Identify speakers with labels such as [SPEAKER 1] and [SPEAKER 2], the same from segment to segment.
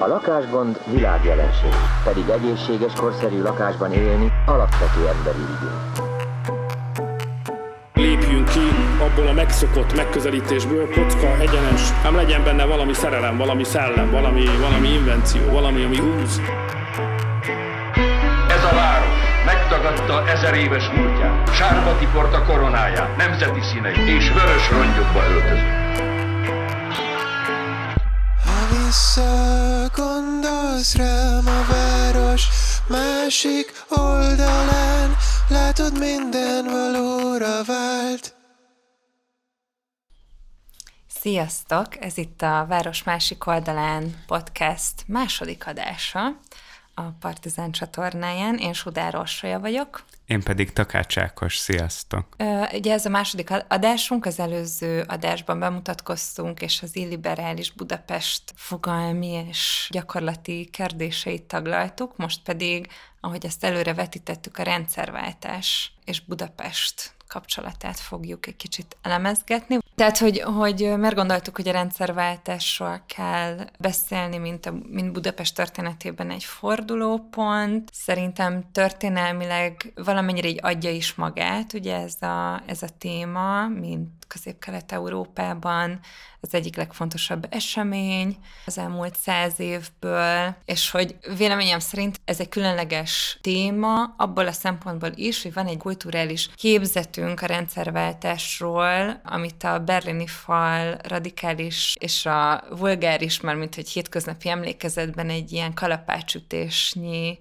[SPEAKER 1] A lakásgond világjelenség, pedig egészséges, korszerű lakásban élni alapvető emberi igény.
[SPEAKER 2] Lépjünk ki abból a megszokott megközelítésből, kocka, egyenes, nem legyen benne valami szerelem, valami szellem, valami, valami invenció, valami, ami húz.
[SPEAKER 3] Ez a város megtagadta ezer éves múltját, sárba tiporta koronáját, nemzeti színeit és vörös rongyokba öltözött.
[SPEAKER 4] Visszagondolsz rám a város másik oldalán, látod minden valóra vált.
[SPEAKER 5] Sziasztok! Ez itt a Város másik oldalán podcast második adása a Partizán csatornáján. Én Sudár Orsolya vagyok.
[SPEAKER 6] Én pedig Takács Ákos, sziasztok!
[SPEAKER 5] Ugye ez a második adásunk, az előző adásban bemutatkoztunk, és az illiberális Budapest fogalmi és gyakorlati kérdéseit taglaltuk, most pedig, ahogy ezt előre vetítettük, a rendszerváltás és Budapest kapcsolatát fogjuk egy kicsit elemezgetni. Tehát, hogy, hogy miért gondoltuk, hogy a rendszerváltásról kell beszélni, mint, a, mint Budapest történetében egy fordulópont. Szerintem történelmileg valamennyire így adja is magát, ugye ez a, ez a téma, mint Közép-Kelet-Európában az egyik legfontosabb esemény az elmúlt száz évből, és hogy véleményem szerint ez egy különleges téma abból a szempontból is, hogy van egy kulturális képzetünk a rendszerváltásról, amit a berlini fal radikális és a vulgáris, már mint hogy hétköznapi emlékezetben egy ilyen kalapácsütésnyi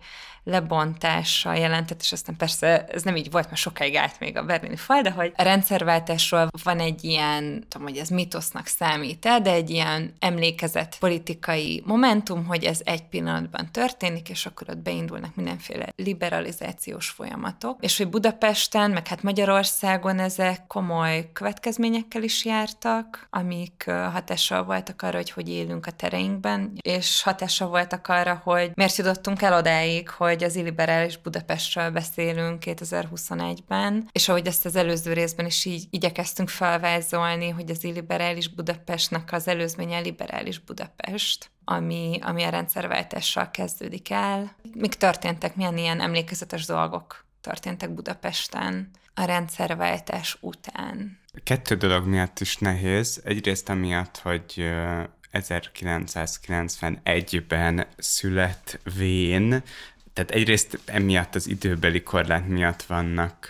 [SPEAKER 5] lebontása jelentett, és aztán persze ez nem így volt, mert sokáig állt még a berlini fal, de hogy a rendszerváltásról van egy ilyen, tudom, hogy ez mitosznak számít el, de egy ilyen emlékezett politikai momentum, hogy ez egy pillanatban történik, és akkor ott beindulnak mindenféle liberalizációs folyamatok. És hogy Budapesten, meg hát Magyarországon ezek komoly következményekkel is jártak, amik hatással voltak arra, hogy hogy élünk a tereinkben, és hatással voltak arra, hogy miért jutottunk el odáig, hogy hogy az illiberális Budapestről beszélünk 2021-ben, és ahogy ezt az előző részben is így igyekeztünk felvázolni, hogy az illiberális Budapestnek az előzménye liberális Budapest, ami, ami a rendszerváltással kezdődik el. Mik történtek, milyen ilyen emlékezetes dolgok történtek Budapesten a rendszerváltás után?
[SPEAKER 6] Kettő dolog miatt is nehéz. Egyrészt amiatt, hogy 1991-ben születvén tehát egyrészt emiatt az időbeli korlát miatt vannak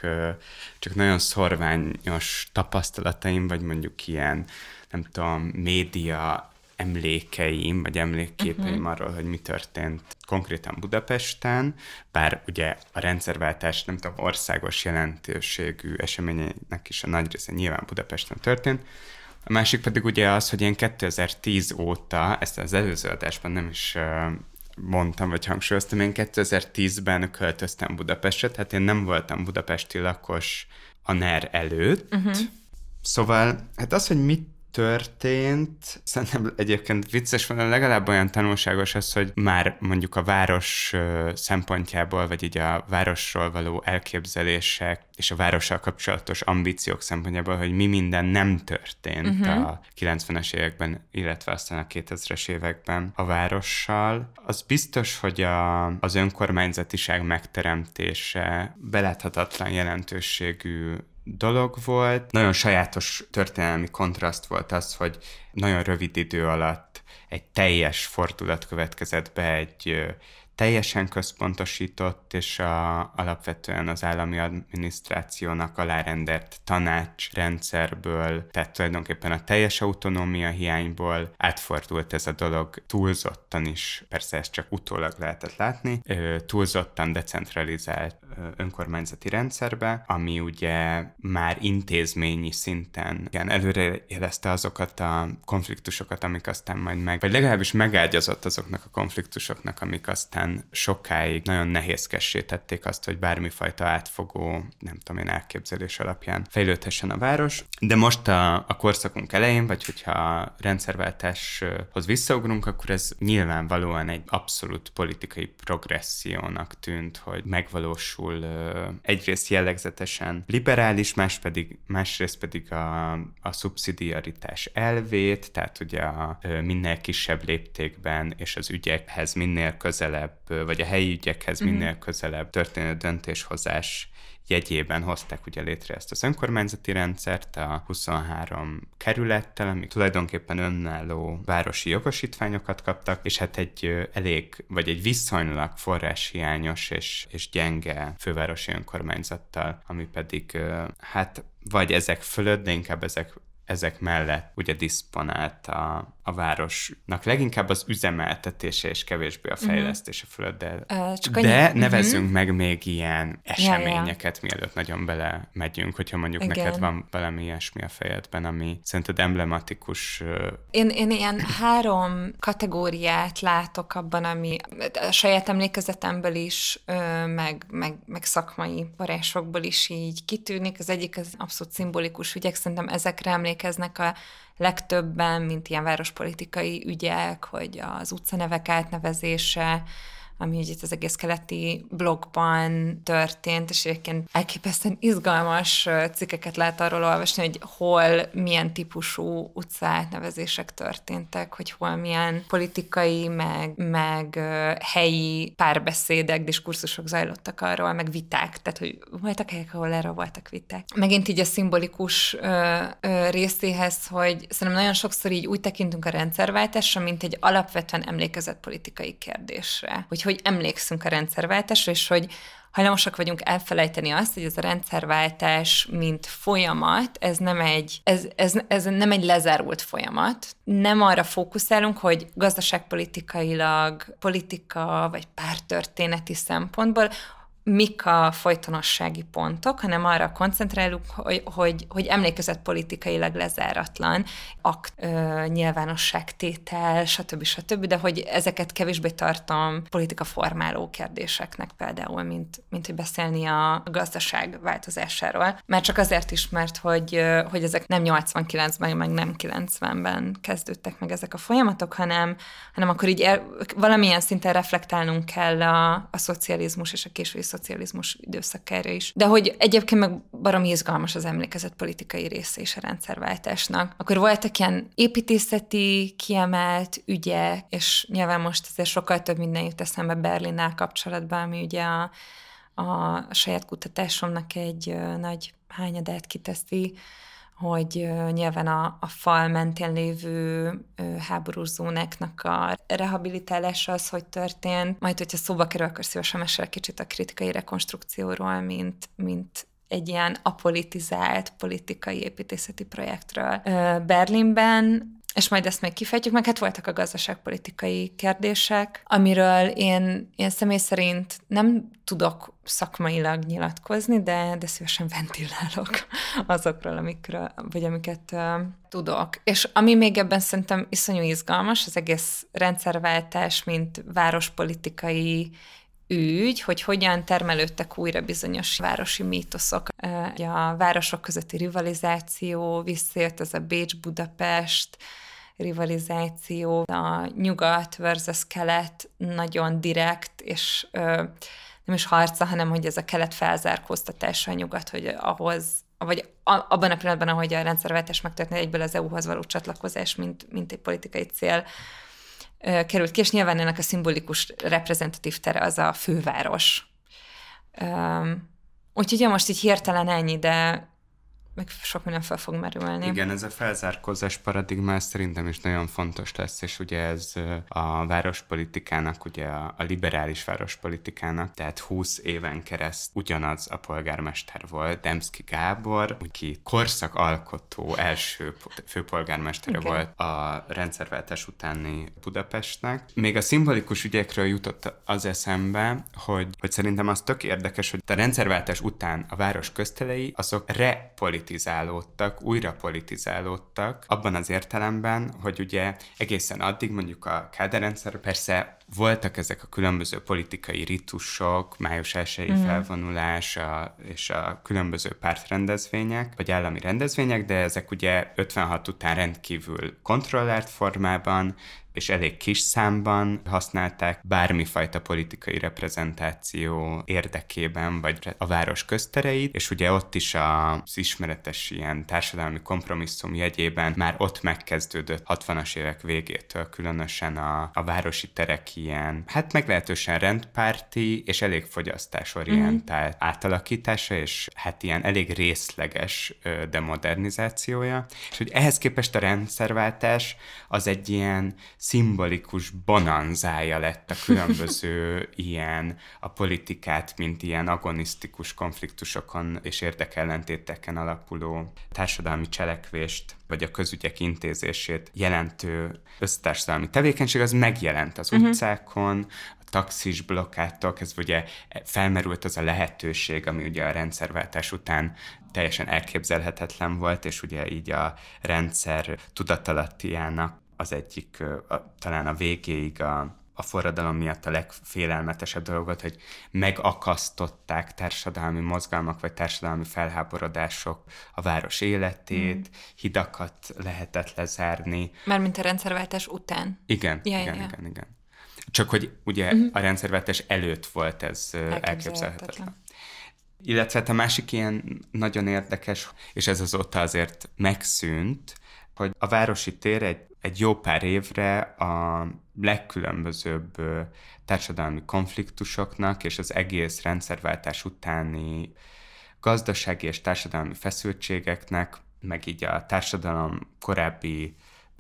[SPEAKER 6] csak nagyon szorványos tapasztalataim, vagy mondjuk ilyen, nem tudom, média emlékeim, vagy emlékképeim uh-huh. arról, hogy mi történt konkrétan Budapesten, bár ugye a rendszerváltás, nem tudom, országos jelentőségű eseményeinek is a nagy része nyilván Budapesten történt, a másik pedig ugye az, hogy én 2010 óta, ezt az előző adásban nem is mondtam, vagy hangsúlyoztam, én 2010-ben költöztem Budapestre, tehát én nem voltam budapesti lakos a NER előtt. Uh-huh. Szóval, hát az, hogy mit történt. Szerintem egyébként vicces van, legalább olyan tanulságos az, hogy már mondjuk a város szempontjából, vagy így a városról való elképzelések és a várossal kapcsolatos ambíciók szempontjából, hogy mi minden nem történt uh-huh. a 90-es években, illetve aztán a 2000-es években a várossal. Az biztos, hogy a, az önkormányzatiság megteremtése beláthatatlan jelentőségű dolog volt. Nagyon sajátos történelmi kontraszt volt az, hogy nagyon rövid idő alatt egy teljes fordulat következett be egy teljesen központosított és a, alapvetően az állami adminisztrációnak alárendelt tanácsrendszerből, tehát tulajdonképpen a teljes autonómia hiányból átfordult ez a dolog túlzottan is, persze ezt csak utólag lehetett látni, túlzottan decentralizált önkormányzati rendszerbe, ami ugye már intézményi szinten igen, előre jelezte azokat a konfliktusokat, amik aztán majd meg, vagy legalábbis megágyazott azoknak a konfliktusoknak, amik aztán sokáig nagyon nehézkessé tették azt, hogy bármifajta átfogó, nem tudom én, elképzelés alapján fejlődhessen a város. De most a, a korszakunk elején, vagy hogyha a rendszerváltáshoz visszaugrunk, akkor ez nyilvánvalóan egy abszolút politikai progressziónak tűnt, hogy megvalósul ráadásul egyrészt jellegzetesen liberális, más pedig, másrészt pedig a, a szubszidiaritás elvét, tehát ugye a minél kisebb léptékben és az ügyekhez minél közelebb, vagy a helyi ügyekhez mhm. minél közelebb történő döntéshozás jegyében hozták ugye létre ezt az önkormányzati rendszert a 23 kerülettel, amik tulajdonképpen önálló városi jogosítványokat kaptak, és hát egy elég, vagy egy viszonylag forráshiányos és, és gyenge fővárosi önkormányzattal, ami pedig hát vagy ezek fölött, de inkább ezek ezek mellett ugye diszponált a, a városnak leginkább az üzemeltetése és kevésbé a mhm. fejlesztése uh-huh. fölött, de, uh, csak de annyi... nevezünk uh-huh. meg még ilyen eseményeket, ja, ja. mielőtt nagyon bele megyünk, hogyha mondjuk Igen. neked van valami ilyesmi a fejedben, ami szerinted emblematikus.
[SPEAKER 5] Én, én ilyen három kategóriát látok abban, ami a saját emlékezetemből is, meg, meg, meg szakmai varásokból is így kitűnik. Az egyik az abszolút szimbolikus ügyek, szerintem ezekre emlékeznek a legtöbben, mint ilyen várospolitikai ügyek, hogy az utcanevek átnevezése, ami ugye itt az egész keleti blogban történt, és egyébként elképesztően izgalmas cikkeket lehet arról olvasni, hogy hol milyen típusú utcaátnevezések történtek, hogy hol milyen politikai, meg, meg helyi párbeszédek, diskurzusok zajlottak arról, meg viták, tehát hogy voltak helyek, ahol erről voltak viták. Megint így a szimbolikus ö, ö, részéhez, hogy szerintem nagyon sokszor így úgy tekintünk a rendszerváltásra, mint egy alapvetően emlékezett politikai kérdésre, hogy hogy emlékszünk a rendszerváltásra, és hogy hajlamosak vagyunk elfelejteni azt, hogy ez a rendszerváltás, mint folyamat, ez nem egy, ez, ez, ez nem egy lezárult folyamat. Nem arra fókuszálunk, hogy gazdaságpolitikailag, politika vagy pártörténeti szempontból mik a folytonossági pontok, hanem arra koncentrálunk, hogy, hogy, hogy emlékezett politikailag lezáratlan, akt, ö, nyilvánosságtétel, stb. stb., de hogy ezeket kevésbé tartom politika formáló kérdéseknek például, mint, mint hogy beszélni a gazdaság változásáról. Mert csak azért is, mert hogy, hogy ezek nem 89-ben, meg nem 90-ben kezdődtek meg ezek a folyamatok, hanem, hanem akkor így el, valamilyen szinten reflektálnunk kell a, a szocializmus és a késői szocializmus időszakára is. De hogy egyébként meg baromi izgalmas az emlékezet politikai része is a rendszerváltásnak. Akkor voltak ilyen építészeti kiemelt ügyek, és nyilván most azért sokkal több minden jut eszembe Berlinnel kapcsolatban, ami ugye a, a saját kutatásomnak egy nagy hányadát kiteszi, hogy nyilván a, a fal mentén lévő háborús zónáknak a rehabilitálása az, hogy történt. Majd, hogyha szóba kerül, akkor szívesen mesél kicsit a kritikai rekonstrukcióról, mint, mint egy ilyen apolitizált politikai építészeti projektről Berlinben, és majd ezt még kifejtjük, meg hát voltak a gazdaságpolitikai kérdések, amiről én, én személy szerint nem tudok szakmailag nyilatkozni, de, de szívesen ventilálok azokról, amikről, vagy amiket uh, tudok. És ami még ebben szerintem iszonyú izgalmas, az egész rendszerváltás, mint várospolitikai ügy, hogy hogyan termelődtek újra bizonyos városi mítoszok. A városok közötti rivalizáció, visszajött ez a Bécs-Budapest, rivalizáció, a nyugat versus kelet nagyon direkt, és ö, nem is harca, hanem hogy ez a kelet felzárkóztatása a nyugat, hogy ahhoz, vagy abban a pillanatban, ahogy a rendszerváltás megtörtént, egyből az EU-hoz való csatlakozás, mint, mint egy politikai cél ö, került ki, és nyilván ennek a szimbolikus reprezentatív tere az a főváros. Ö, úgyhogy ja, most így hirtelen ennyi, de meg sok minden fel fog merülni.
[SPEAKER 6] Igen, ez a felzárkózás paradigma szerintem is nagyon fontos lesz, és ugye ez a várospolitikának, ugye a, a liberális várospolitikának, tehát 20 éven kereszt ugyanaz a polgármester volt, Demszki Gábor, aki korszakalkotó első főpolgármestere okay. volt a rendszerváltás utáni Budapestnek. Még a szimbolikus ügyekről jutott az eszembe, hogy, hogy szerintem az tök érdekes, hogy a rendszerváltás után a város köztelei azok repolitizálódtak politizálódtak, újra politizálódtak, abban az értelemben, hogy ugye egészen addig mondjuk a káderrendszer persze voltak ezek a különböző politikai ritusok, május 1 mm. felvonulás a, és a különböző pártrendezvények, vagy állami rendezvények, de ezek ugye 56 után rendkívül kontrollált formában és elég kis számban használták bármifajta politikai reprezentáció érdekében, vagy a város köztereit, és ugye ott is az ismeretes ilyen társadalmi kompromisszum jegyében már ott megkezdődött 60-as évek végétől különösen a, a városi terek ilyen, hát meglehetősen rendpárti és elég fogyasztásorientált mm. átalakítása, és hát ilyen elég részleges de modernizációja, és hogy ehhez képest a rendszerváltás az egy ilyen szimbolikus bonanzája lett a különböző ilyen a politikát, mint ilyen agonisztikus konfliktusokon és érdekellentéteken alapuló társadalmi cselekvést vagy a közügyek intézését jelentő össztársadalmi tevékenység, az megjelent az uh-huh. utcákon, a taxis blokkától kezdve ugye felmerült az a lehetőség, ami ugye a rendszerváltás után teljesen elképzelhetetlen volt, és ugye így a rendszer tudatalattiának az egyik, a, talán a végéig a, a forradalom miatt a legfélelmetesebb dolgot, hogy megakasztották társadalmi mozgalmak vagy társadalmi felháborodások a város életét, mm. hidakat lehetett lezárni.
[SPEAKER 5] Mármint a rendszerváltás után.
[SPEAKER 6] Igen, ja, igen, ja. igen, igen. Csak hogy ugye mm. a rendszerváltás előtt volt ez elképzelhetetlen. Illetve hát a másik ilyen nagyon érdekes, és ez azóta azért megszűnt, hogy a városi tér egy, egy jó pár évre a legkülönbözőbb társadalmi konfliktusoknak és az egész rendszerváltás utáni gazdasági és társadalmi feszültségeknek, meg így a társadalom korábbi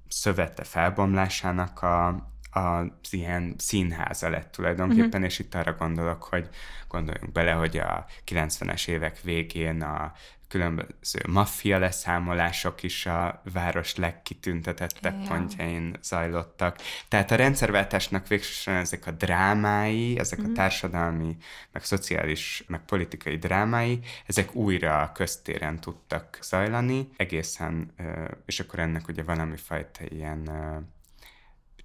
[SPEAKER 6] szövete felbomlásának a, az ilyen színháza lett tulajdonképpen, uh-huh. és itt arra gondolok, hogy gondoljunk bele, hogy a 90-es évek végén a különböző maffia leszámolások is a város legkitüntetettebb yeah. pontjain zajlottak. Tehát a rendszerváltásnak végsősorban ezek a drámái, ezek mm. a mhm. társadalmi, meg szociális, meg politikai drámái, ezek újra a köztéren tudtak zajlani, egészen, és akkor ennek ugye valami fajta ilyen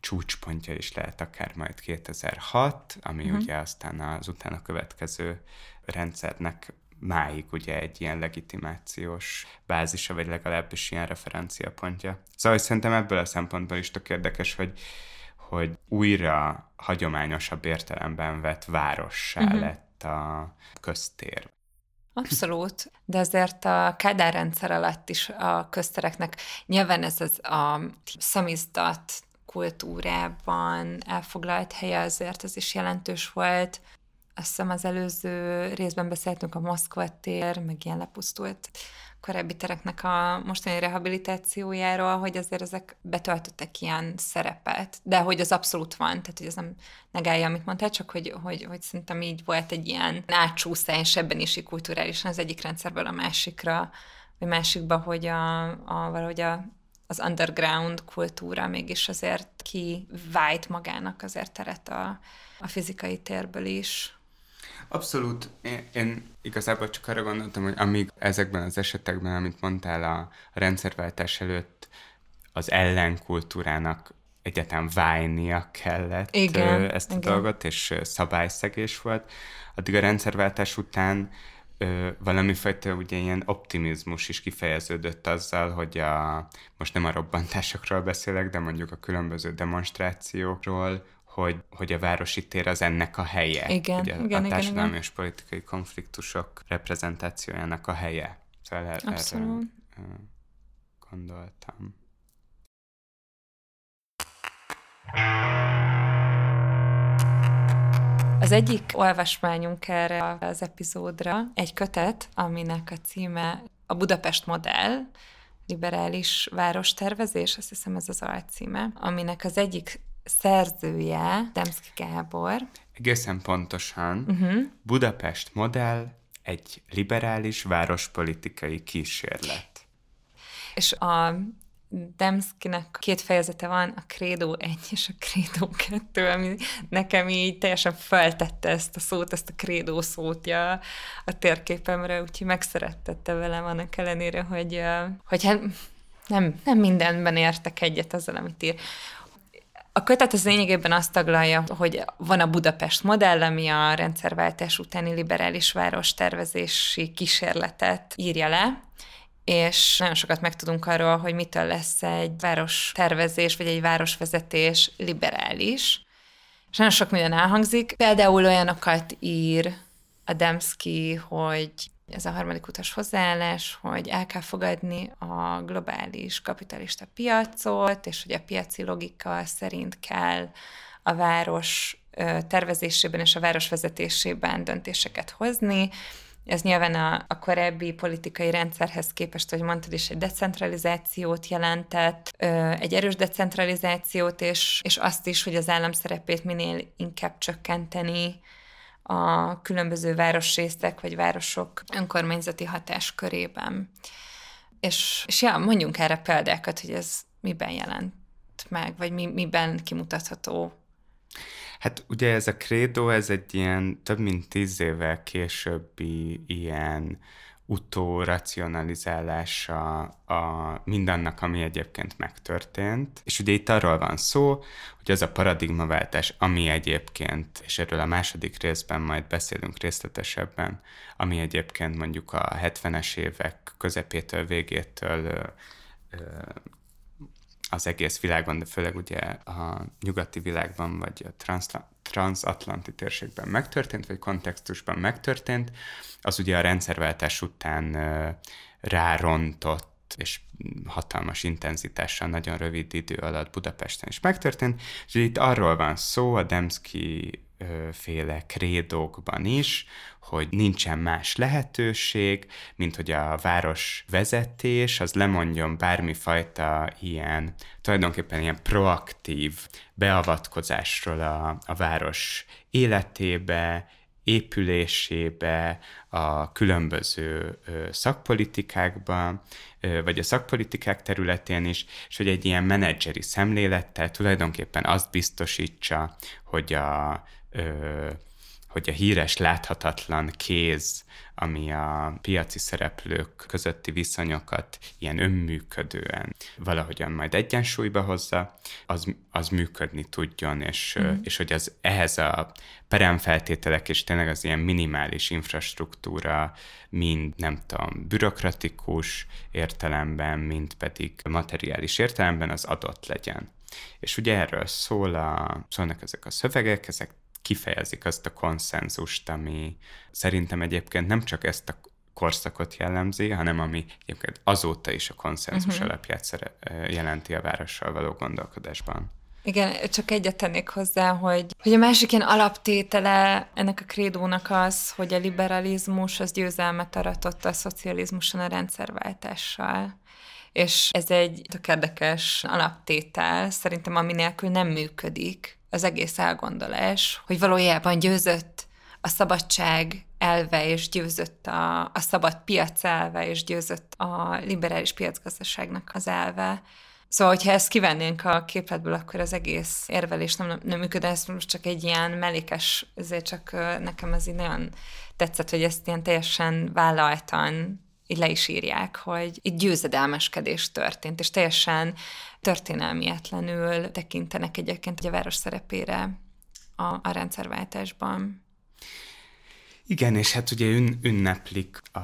[SPEAKER 6] csúcspontja is lehet akár majd 2006, ami uh-huh. ugye aztán az utána következő rendszernek máig ugye egy ilyen legitimációs bázisa, vagy legalábbis ilyen referenciapontja. Szóval szerintem ebből a szempontból is tök érdekes, hogy, hogy újra hagyományosabb értelemben vett várossá uh-huh. lett a köztér.
[SPEAKER 5] Abszolút, de azért a Kádár rendszer alatt is a köztereknek nyilván ez az a szamizdat kultúrában elfoglalt helye azért ez is jelentős volt, azt hiszem az előző részben beszéltünk a Moszkva tér, meg ilyen lepusztult korábbi tereknek a mostani rehabilitációjáról, hogy azért ezek betöltöttek ilyen szerepet, de hogy az abszolút van, tehát hogy ez nem negálja, amit mondtál, csak hogy, hogy, hogy szerintem így volt egy ilyen átsúszás ebben is kulturálisan az egyik rendszerből a másikra, vagy másikba, hogy a, a valahogy a az underground kultúra mégis azért kivájt magának azért teret a, a fizikai térből is.
[SPEAKER 6] Abszolút. Én, én igazából csak arra gondoltam, hogy amíg ezekben az esetekben, amit mondtál a, a rendszerváltás előtt, az ellenkultúrának egyetem válnia kellett igen, ezt a igen. dolgot, és szabályszegés volt. Addig a rendszerváltás után ö, valami fajta ugye ilyen optimizmus is kifejeződött azzal, hogy a, most nem a robbantásokról beszélek, de mondjuk a különböző demonstrációkról, hogy, hogy a városi tér az ennek a helye.
[SPEAKER 5] Igen,
[SPEAKER 6] hogy a,
[SPEAKER 5] igen,
[SPEAKER 6] a társadalmi
[SPEAKER 5] igen,
[SPEAKER 6] és politikai konfliktusok reprezentációjának a helye. Szóval
[SPEAKER 5] Abszolút.
[SPEAKER 6] erről gondoltam.
[SPEAKER 5] Az egyik olvasmányunk erre az epizódra egy kötet, aminek a címe a Budapest modell, liberális várostervezés, azt hiszem ez az alcíme, aminek az egyik szerzője, Demszki Gábor.
[SPEAKER 6] Egészen pontosan uh-huh. Budapest modell egy liberális várospolitikai kísérlet.
[SPEAKER 5] És a Demszkinek két fejezete van, a Credo 1 és a Credo 2, ami nekem így teljesen feltette ezt a szót, ezt a Credo szót a, a térképemre, úgyhogy megszerettette velem annak ellenére, hogy, hogy hát nem, nem mindenben értek egyet azzal, amit ír. A kötet az lényegében azt taglalja, hogy van a Budapest modell, ami a rendszerváltás utáni liberális város tervezési kísérletet írja le, és nagyon sokat megtudunk arról, hogy mitől lesz egy város tervezés, vagy egy városvezetés liberális. És nagyon sok minden elhangzik. Például olyanokat ír Adamski, hogy ez a harmadik utas hozzáállás, hogy el kell fogadni a globális kapitalista piacot, és hogy a piaci logika szerint kell a város tervezésében és a város vezetésében döntéseket hozni. Ez nyilván a, a korábbi politikai rendszerhez képest, hogy mondtad is, egy decentralizációt jelentett, egy erős decentralizációt, és, és azt is, hogy az állam szerepét minél inkább csökkenteni a különböző városrészek vagy városok önkormányzati hatáskörében. És, és ja, mondjunk erre példákat, hogy ez miben jelent meg, vagy mi, miben kimutatható
[SPEAKER 6] Hát ugye ez a Credo, ez egy ilyen több mint tíz évvel későbbi ilyen utóracionalizálása a mindannak, ami egyébként megtörtént. És ugye itt arról van szó, hogy az a paradigmaváltás, ami egyébként, és erről a második részben majd beszélünk részletesebben, ami egyébként mondjuk a 70-es évek közepétől, végétől az egész világon, de főleg ugye a nyugati világban, vagy a transatlanti térségben megtörtént, vagy kontextusban megtörtént, az ugye a rendszerváltás után rárontott és hatalmas intenzitással nagyon rövid idő alatt Budapesten is megtörtént, és itt arról van szó a Demszki féle krédókban is, hogy nincsen más lehetőség, mint hogy a város vezetés az lemondjon bármifajta ilyen, tulajdonképpen ilyen proaktív beavatkozásról a, a város életébe, épülésébe, a különböző szakpolitikákba, vagy a szakpolitikák területén is, és hogy egy ilyen menedzseri szemlélettel tulajdonképpen azt biztosítsa, hogy a hogy a híres láthatatlan kéz, ami a piaci szereplők közötti viszonyokat ilyen önműködően valahogyan majd egyensúlyba hozza, az, az működni tudjon, és, mm. és hogy az ehhez a peremfeltételek és tényleg az ilyen minimális infrastruktúra mind nem tudom, bürokratikus értelemben, mind pedig materiális értelemben az adott legyen. És ugye erről szól a, szólnak ezek a szövegek, ezek kifejezik azt a konszenzust, ami szerintem egyébként nem csak ezt a korszakot jellemzi, hanem ami egyébként azóta is a konszenzus uh-huh. alapját szere- jelenti a várossal való gondolkodásban.
[SPEAKER 5] Igen, csak egyet tennék hozzá, hogy, hogy a másik ilyen alaptétele ennek a krédónak az, hogy a liberalizmus az győzelmet aratott a szocializmuson a rendszerváltással. És ez egy tök érdekes alaptétel, szerintem ami nélkül nem működik az egész elgondolás, hogy valójában győzött a szabadság elve, és győzött a, a szabad piac elve, és győzött a liberális piacgazdaságnak az elve. Szóval, hogyha ezt kivennénk a képletből, akkor az egész érvelés nem, nem működne, ez most csak egy ilyen mellékes, ezért csak nekem ez így nagyon tetszett, hogy ezt ilyen teljesen vállaltan így le is írják, hogy itt győzedelmeskedés történt, és teljesen történelmietlenül tekintenek egyébként a város szerepére a, a rendszerváltásban.
[SPEAKER 6] Igen, és hát ugye ün, ünneplik a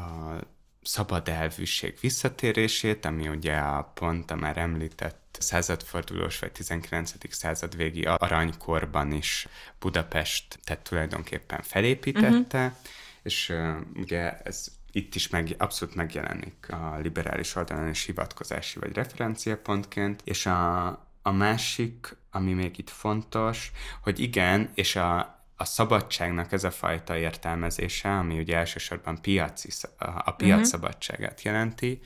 [SPEAKER 6] szabad elvűség visszatérését, ami ugye a pont a már említett századfordulós vagy 19. század végi aranykorban is Budapest tehát tulajdonképpen felépítette, uh-huh. és uh, ugye ez itt is meg, abszolút megjelenik a liberális oldalon és hivatkozási vagy referenciapontként, és a, a másik, ami még itt fontos, hogy igen, és a, a szabadságnak ez a fajta értelmezése, ami ugye elsősorban piaci, a piac uh-huh. szabadságát jelenti,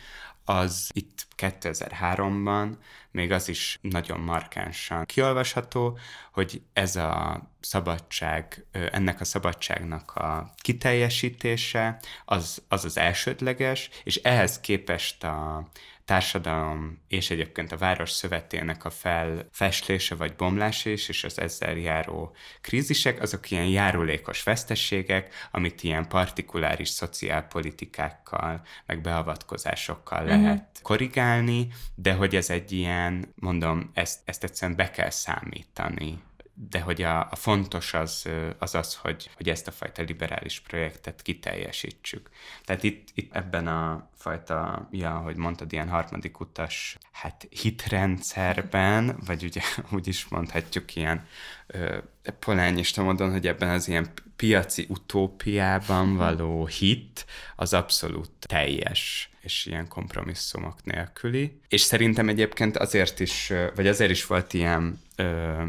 [SPEAKER 6] az itt 2003-ban még az is nagyon markánsan kiolvasható, hogy ez a szabadság, ennek a szabadságnak a kiteljesítése az az, az elsődleges, és ehhez képest a társadalom és egyébként a város szövetének a felfestlése vagy bomlása is, és az ezzel járó krízisek, azok ilyen járulékos vesztességek, amit ilyen partikuláris szociálpolitikákkal, meg beavatkozásokkal uh-huh. lehet korrigálni, de hogy ez egy ilyen, mondom, ezt, ezt egyszerűen be kell számítani de hogy a, a fontos az, az az, hogy, hogy ezt a fajta liberális projektet kiteljesítsük. Tehát itt, itt ebben a fajta, ja, ahogy mondtad, ilyen harmadik utas, hát hitrendszerben, vagy ugye úgy is mondhatjuk ilyen ö, polányista módon, hogy ebben az ilyen piaci utópiában való hit az abszolút teljes és ilyen kompromisszumok nélküli. És szerintem egyébként azért is, vagy azért is volt ilyen ö,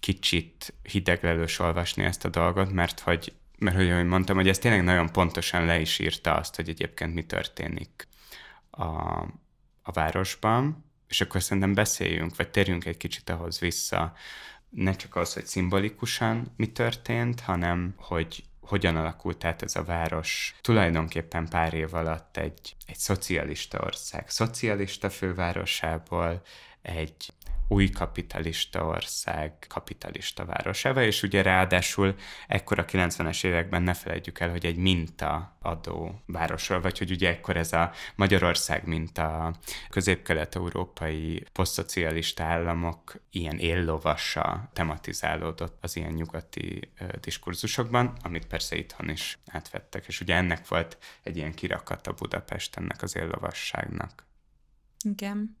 [SPEAKER 6] kicsit hideglelős olvasni ezt a dolgot, mert hogy, mert hogy ahogy mondtam, hogy ez tényleg nagyon pontosan le is írta azt, hogy egyébként mi történik a, a városban, és akkor szerintem beszéljünk, vagy térjünk egy kicsit ahhoz vissza, ne csak az, hogy szimbolikusan mi történt, hanem hogy hogyan alakult át ez a város. Tulajdonképpen pár év alatt egy, egy szocialista ország, szocialista fővárosából egy új kapitalista ország kapitalista városává, és ugye ráadásul ekkor a 90-es években ne felejtjük el, hogy egy minta adó városról, vagy hogy ugye ekkor ez a Magyarország, mint a közép-kelet-európai posztszocialista államok ilyen éllovassa tematizálódott az ilyen nyugati diskurzusokban, amit persze itthon is átvettek, és ugye ennek volt egy ilyen kirakata Budapest ennek az éllovasságnak.
[SPEAKER 5] Igen.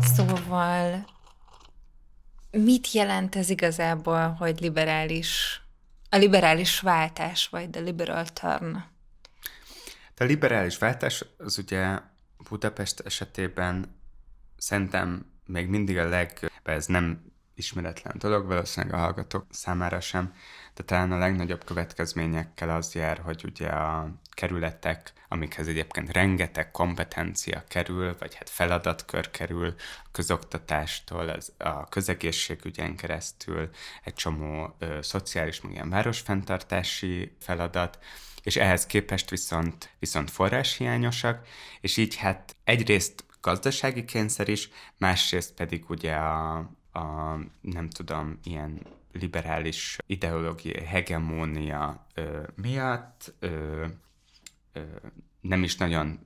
[SPEAKER 5] Szóval mit jelent ez igazából, hogy liberális, a liberális váltás, vagy the liberal turn?
[SPEAKER 6] A liberális váltás az ugye Budapest esetében szerintem még mindig a leg, ez nem ismeretlen dolog, valószínűleg a hallgatók számára sem, de talán a legnagyobb következményekkel az jár, hogy ugye a kerületek, amikhez egyébként rengeteg kompetencia kerül, vagy hát feladatkör kerül a közoktatástól, az, a közegészségügyen keresztül, egy csomó ö, szociális, meg ilyen városfenntartási feladat, és ehhez képest viszont, viszont forráshiányosak, és így hát egyrészt gazdasági kényszer is, másrészt pedig ugye a, a nem tudom, ilyen liberális ideológiai hegemónia ö, miatt ö, ö, nem is nagyon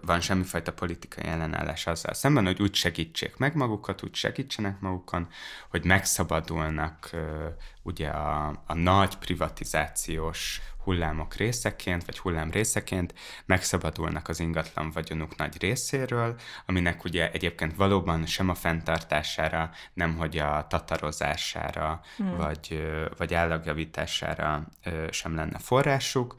[SPEAKER 6] van semmifajta politikai ellenállás azzal szemben, hogy úgy segítsék meg magukat, úgy segítsenek magukon, hogy megszabadulnak ugye a, a nagy privatizációs hullámok részeként, vagy hullám részeként megszabadulnak az ingatlan vagyonuk nagy részéről, aminek ugye egyébként valóban sem a fenntartására, nem hogy a tatarozására, hmm. vagy, vagy állagjavítására sem lenne forrásuk,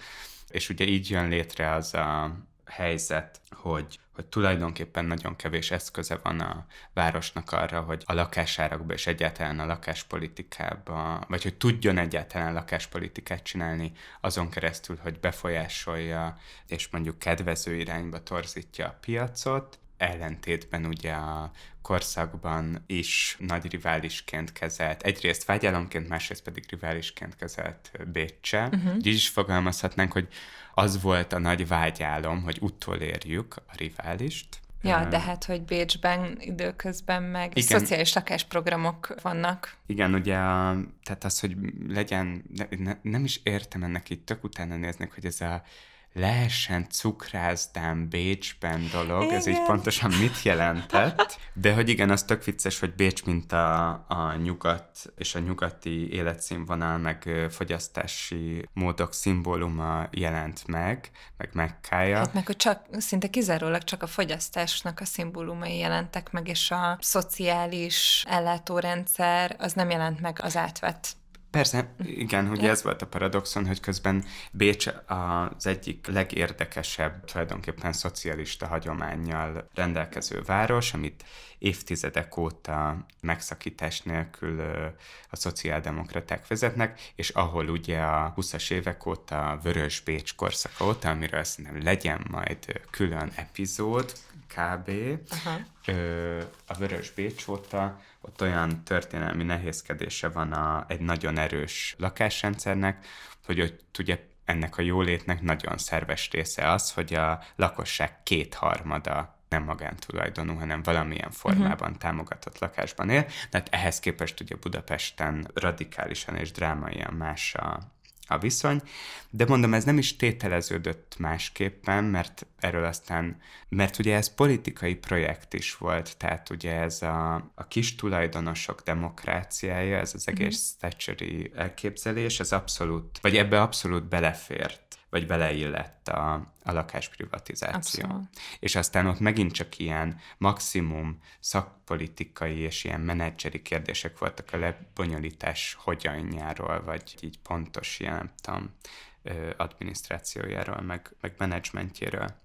[SPEAKER 6] és ugye így jön létre az a helyzet, hogy hogy tulajdonképpen nagyon kevés eszköze van a városnak arra, hogy a lakásárakba és egyáltalán a lakáspolitikába, vagy hogy tudjon egyáltalán lakáspolitikát csinálni azon keresztül, hogy befolyásolja és mondjuk kedvező irányba torzítja a piacot, ellentétben ugye a korszakban is nagy riválisként kezelt, egyrészt vágyálomként, másrészt pedig riválisként kezelt Bécse. Uh-huh. Így is fogalmazhatnánk, hogy az volt a nagy vágyálom, hogy utolérjük a riválist.
[SPEAKER 5] Ja, de hát, hogy Bécsben időközben meg Igen. szociális lakásprogramok vannak.
[SPEAKER 6] Igen, ugye, a, tehát az, hogy legyen, ne, nem is értem ennek itt, tök utána néznek, hogy ez a lehessen cukrászdán Bécsben dolog, igen. ez így pontosan mit jelentett, de hogy igen, az tök vicces, hogy Bécs, mint a, a nyugat és a nyugati életszínvonal, meg fogyasztási módok szimbóluma jelent meg, meg megkája.
[SPEAKER 5] Hát meg, hogy csak, szinte kizárólag csak a fogyasztásnak a szimbólumai jelentek meg, és a szociális ellátórendszer az nem jelent meg az átvett
[SPEAKER 6] Persze, igen, ugye ez volt a paradoxon, hogy közben Bécs az egyik legérdekesebb, tulajdonképpen szocialista hagyományjal rendelkező város, amit évtizedek óta megszakítás nélkül a szociáldemokraták vezetnek, és ahol ugye a 20-as évek óta a Vörös Bécs korszaka óta, amiről szerintem legyen majd külön epizód, kb. Aha. a Vörös Bécs óta ott olyan történelmi nehézkedése van a, egy nagyon erős lakásrendszernek, hogy ott ugye ennek a jólétnek nagyon szerves része az, hogy a lakosság kétharmada nem magántulajdonú, hanem valamilyen formában uh-huh. támogatott lakásban él. Tehát ehhez képest ugye Budapesten radikálisan és drámaian más a, a viszony. De mondom, ez nem is tételeződött másképpen, mert erről aztán, mert ugye ez politikai projekt is volt, tehát ugye ez a, a kis tulajdonosok demokráciája, ez az egész mm. Thatcheri elképzelés, ez abszolút, vagy ebbe abszolút belefért vagy beleillett a, a lakásprivatizáció. Abszolút. És aztán ott megint csak ilyen maximum szakpolitikai és ilyen menedzseri kérdések voltak a lebonyolítás hogyanjáról, vagy így pontos ilyen, nem tudom, adminisztrációjáról, meg, meg menedzsmentjéről.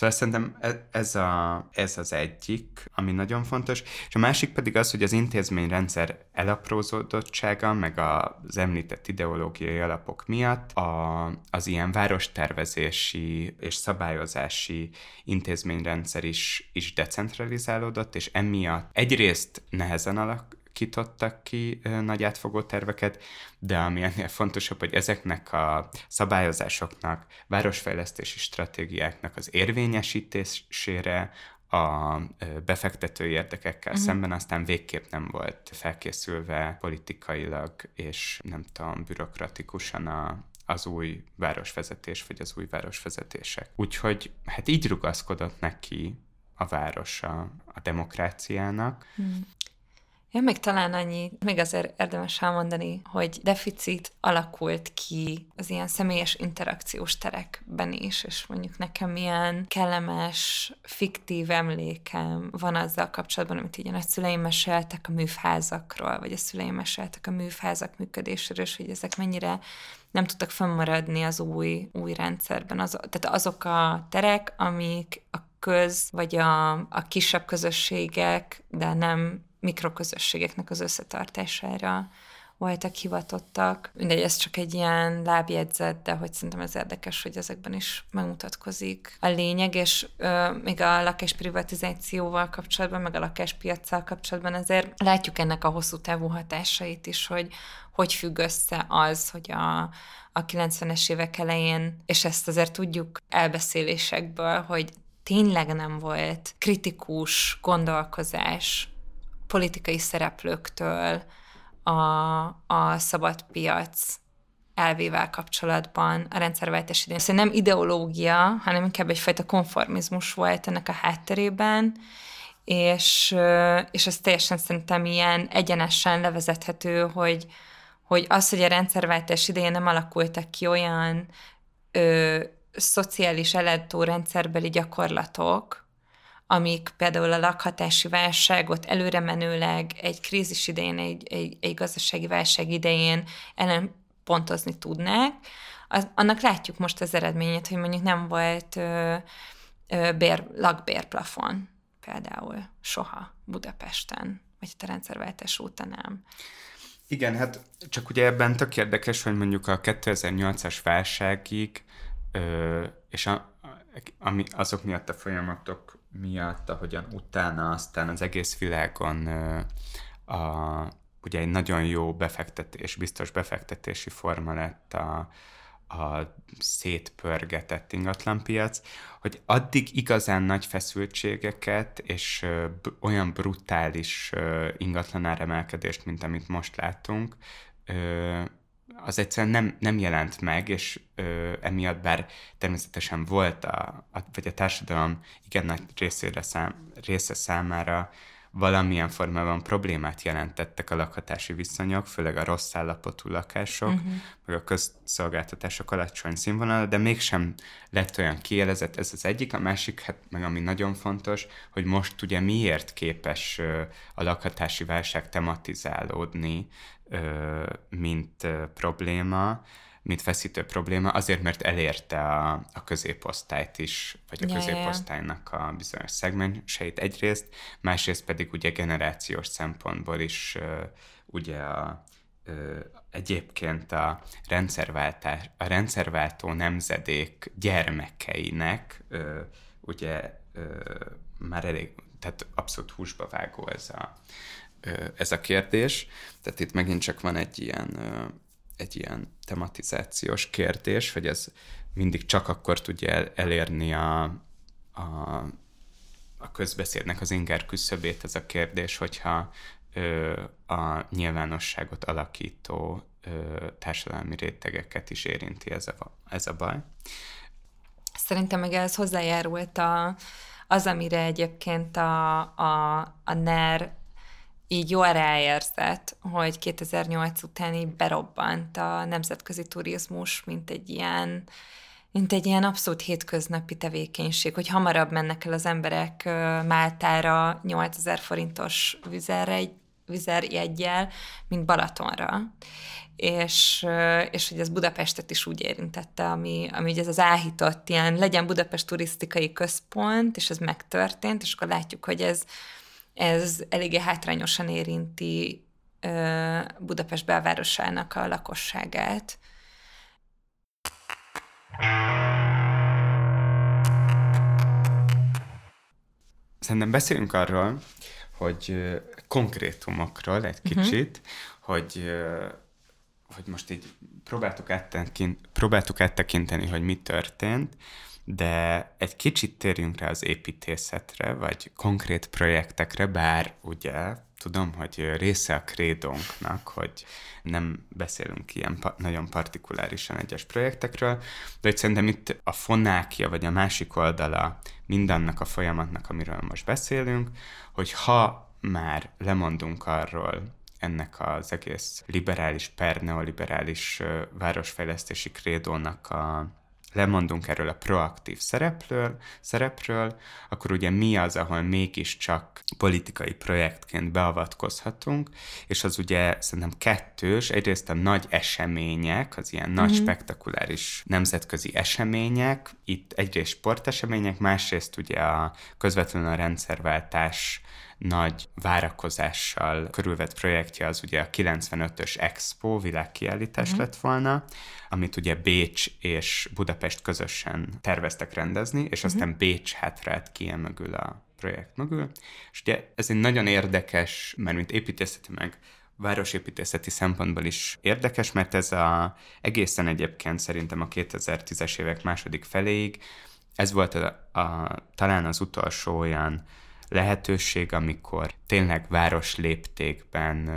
[SPEAKER 6] Szóval szerintem e, ez, a, ez az egyik, ami nagyon fontos, és a másik pedig az, hogy az intézményrendszer elaprózódottsága, meg az említett ideológiai alapok miatt a, az ilyen várostervezési és szabályozási intézményrendszer is, is decentralizálódott, és emiatt egyrészt nehezen alak, alakítottak ki nagy átfogó terveket, de ami ennél fontosabb, hogy ezeknek a szabályozásoknak, városfejlesztési stratégiáknak az érvényesítésére, a befektetői érdekekkel uh-huh. szemben aztán végképp nem volt felkészülve politikailag és nem tudom, bürokratikusan a, az új városvezetés, vagy az új városvezetések. Úgyhogy hát így rugaszkodott neki a városa a demokráciának. Hmm.
[SPEAKER 5] Ja, még talán annyi, még azért érdemes elmondani, hogy deficit alakult ki az ilyen személyes interakciós terekben is, és mondjuk nekem milyen kellemes, fiktív emlékem van azzal kapcsolatban, amit így a nagyszüleim meséltek a műfházakról, vagy a szüleim meséltek a műfházak működéséről, és hogy ezek mennyire nem tudtak fönnmaradni az új, új rendszerben. Az, tehát azok a terek, amik a köz, vagy a, a kisebb közösségek, de nem mikroközösségeknek az összetartására voltak hivatottak. Mindegy, ez csak egy ilyen lábjegyzet, de hogy szerintem ez érdekes, hogy ezekben is megmutatkozik a lényeg, és ö, még a lakásprivatizációval kapcsolatban, meg a lakáspiacsal kapcsolatban azért látjuk ennek a hosszú távú hatásait is, hogy hogy függ össze az, hogy a, a 90-es évek elején, és ezt azért tudjuk elbeszélésekből, hogy tényleg nem volt kritikus gondolkozás politikai szereplőktől a, a szabad piac elvével kapcsolatban a rendszerváltás idején. Szóval nem ideológia, hanem inkább egyfajta konformizmus volt ennek a hátterében, és, és ez teljesen szerintem ilyen egyenesen levezethető, hogy, hogy az, hogy a rendszerváltás idején nem alakultak ki olyan ö, szociális rendszerbeli gyakorlatok, amik például a lakhatási válságot előre menőleg egy krízis idején, egy, egy, egy gazdasági válság idején ellen pontozni tudnák, az, annak látjuk most az eredményét, hogy mondjuk nem volt ö, ö, bér, lakbérplafon például soha Budapesten, vagy a rendszerváltás óta nem.
[SPEAKER 6] Igen, hát csak ugye ebben tök érdekes, hogy mondjuk a 2008-as válságig, ö, és a, ami, azok miatt a folyamatok miatt, ahogyan utána aztán az egész világon a, ugye egy nagyon jó befektetés, biztos befektetési forma lett a, a szétpörgetett ingatlanpiac, hogy addig igazán nagy feszültségeket és olyan brutális ingatlanáremelkedést, mint amit most látunk, az egyszerűen nem, nem jelent meg, és ö, emiatt bár természetesen volt, a, a, vagy a társadalom igen nagy részére szám, része számára valamilyen formában problémát jelentettek a lakhatási viszonyok, főleg a rossz állapotú lakások, uh-huh. meg a közszolgáltatások alacsony színvonal, de mégsem lett olyan kielezett, ez az egyik, a másik, hát meg ami nagyon fontos, hogy most ugye miért képes a lakhatási válság tematizálódni, mint probléma, mint feszítő probléma, azért, mert elérte a, a középosztályt is, vagy a ja, középosztálynak a bizonyos szegmenseit egyrészt, másrészt pedig ugye generációs szempontból is ugye a, egyébként a rendszerváltás, a rendszerváltó nemzedék gyermekeinek ugye már elég, tehát abszolút húsba vágó ez a, ez a kérdés. Tehát itt megint csak van egy ilyen, egy ilyen tematizációs kérdés, hogy ez mindig csak akkor tudja elérni a, a, a közbeszédnek az inger küszöbét ez a kérdés, hogyha a nyilvánosságot alakító társadalmi rétegeket is érinti ez a, ez a baj.
[SPEAKER 5] Szerintem meg ez hozzájárult a, az, amire egyébként a, a, a NER így jól ráérzett, hogy 2008 után így berobbant a nemzetközi turizmus, mint egy ilyen, mint egy ilyen abszolút hétköznapi tevékenység, hogy hamarabb mennek el az emberek Máltára 8000 forintos vizerre, vizerjegyel, mint Balatonra. És, és hogy ez Budapestet is úgy érintette, ami, ami ugye ez az áhított ilyen, legyen Budapest turisztikai központ, és ez megtörtént, és akkor látjuk, hogy ez, ez eléggé hátrányosan érinti Budapest belvárosának a lakosságát.
[SPEAKER 6] Szerintem beszélünk arról, hogy konkrétumokról egy mhm. kicsit, uh-huh. hogy hogy most így próbáltuk, áttekint, próbáltuk áttekinteni, hogy mi történt, de egy kicsit térjünk rá az építészetre, vagy konkrét projektekre, bár ugye tudom, hogy része a krédónknak, hogy nem beszélünk ilyen pa- nagyon partikulárisan egyes projektekről, de hogy szerintem itt a fonákja, vagy a másik oldala mindannak a folyamatnak, amiről most beszélünk, hogy ha már lemondunk arról, ennek az egész liberális per neoliberális városfejlesztési krédónak a lemondunk erről a proaktív szerepről, szerepről, akkor ugye mi az, ahol mégiscsak politikai projektként beavatkozhatunk, és az ugye szerintem kettős, egyrészt a nagy események, az ilyen nagy mm-hmm. spektakuláris nemzetközi események, itt egyrészt sportesemények, másrészt ugye a közvetlenül a rendszerváltás nagy várakozással körülvett projektje az ugye a 95-ös Expo világkiállítás mm. lett volna, amit ugye Bécs és Budapest közösen terveztek rendezni, és aztán mm. Bécs hátrált ki mögül a projekt mögül. És ugye ez egy nagyon érdekes, mert mint építészeti meg városépítészeti szempontból is érdekes, mert ez a, egészen egyébként szerintem a 2010-es évek második feléig ez volt a, a, talán az utolsó olyan lehetőség, amikor tényleg város léptékben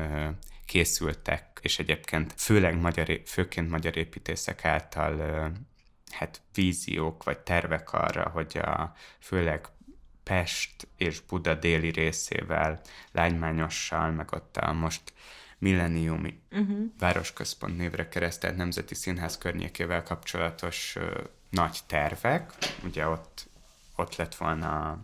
[SPEAKER 6] készültek, és egyébként főleg magyar, főként magyar építészek által hát víziók vagy tervek arra, hogy a főleg Pest és Buda déli részével, Lánymányossal, meg ott a most milleniumi uh-huh. városközpont névre keresztelt Nemzeti Színház környékével kapcsolatos uh, nagy tervek. Ugye ott, ott lett volna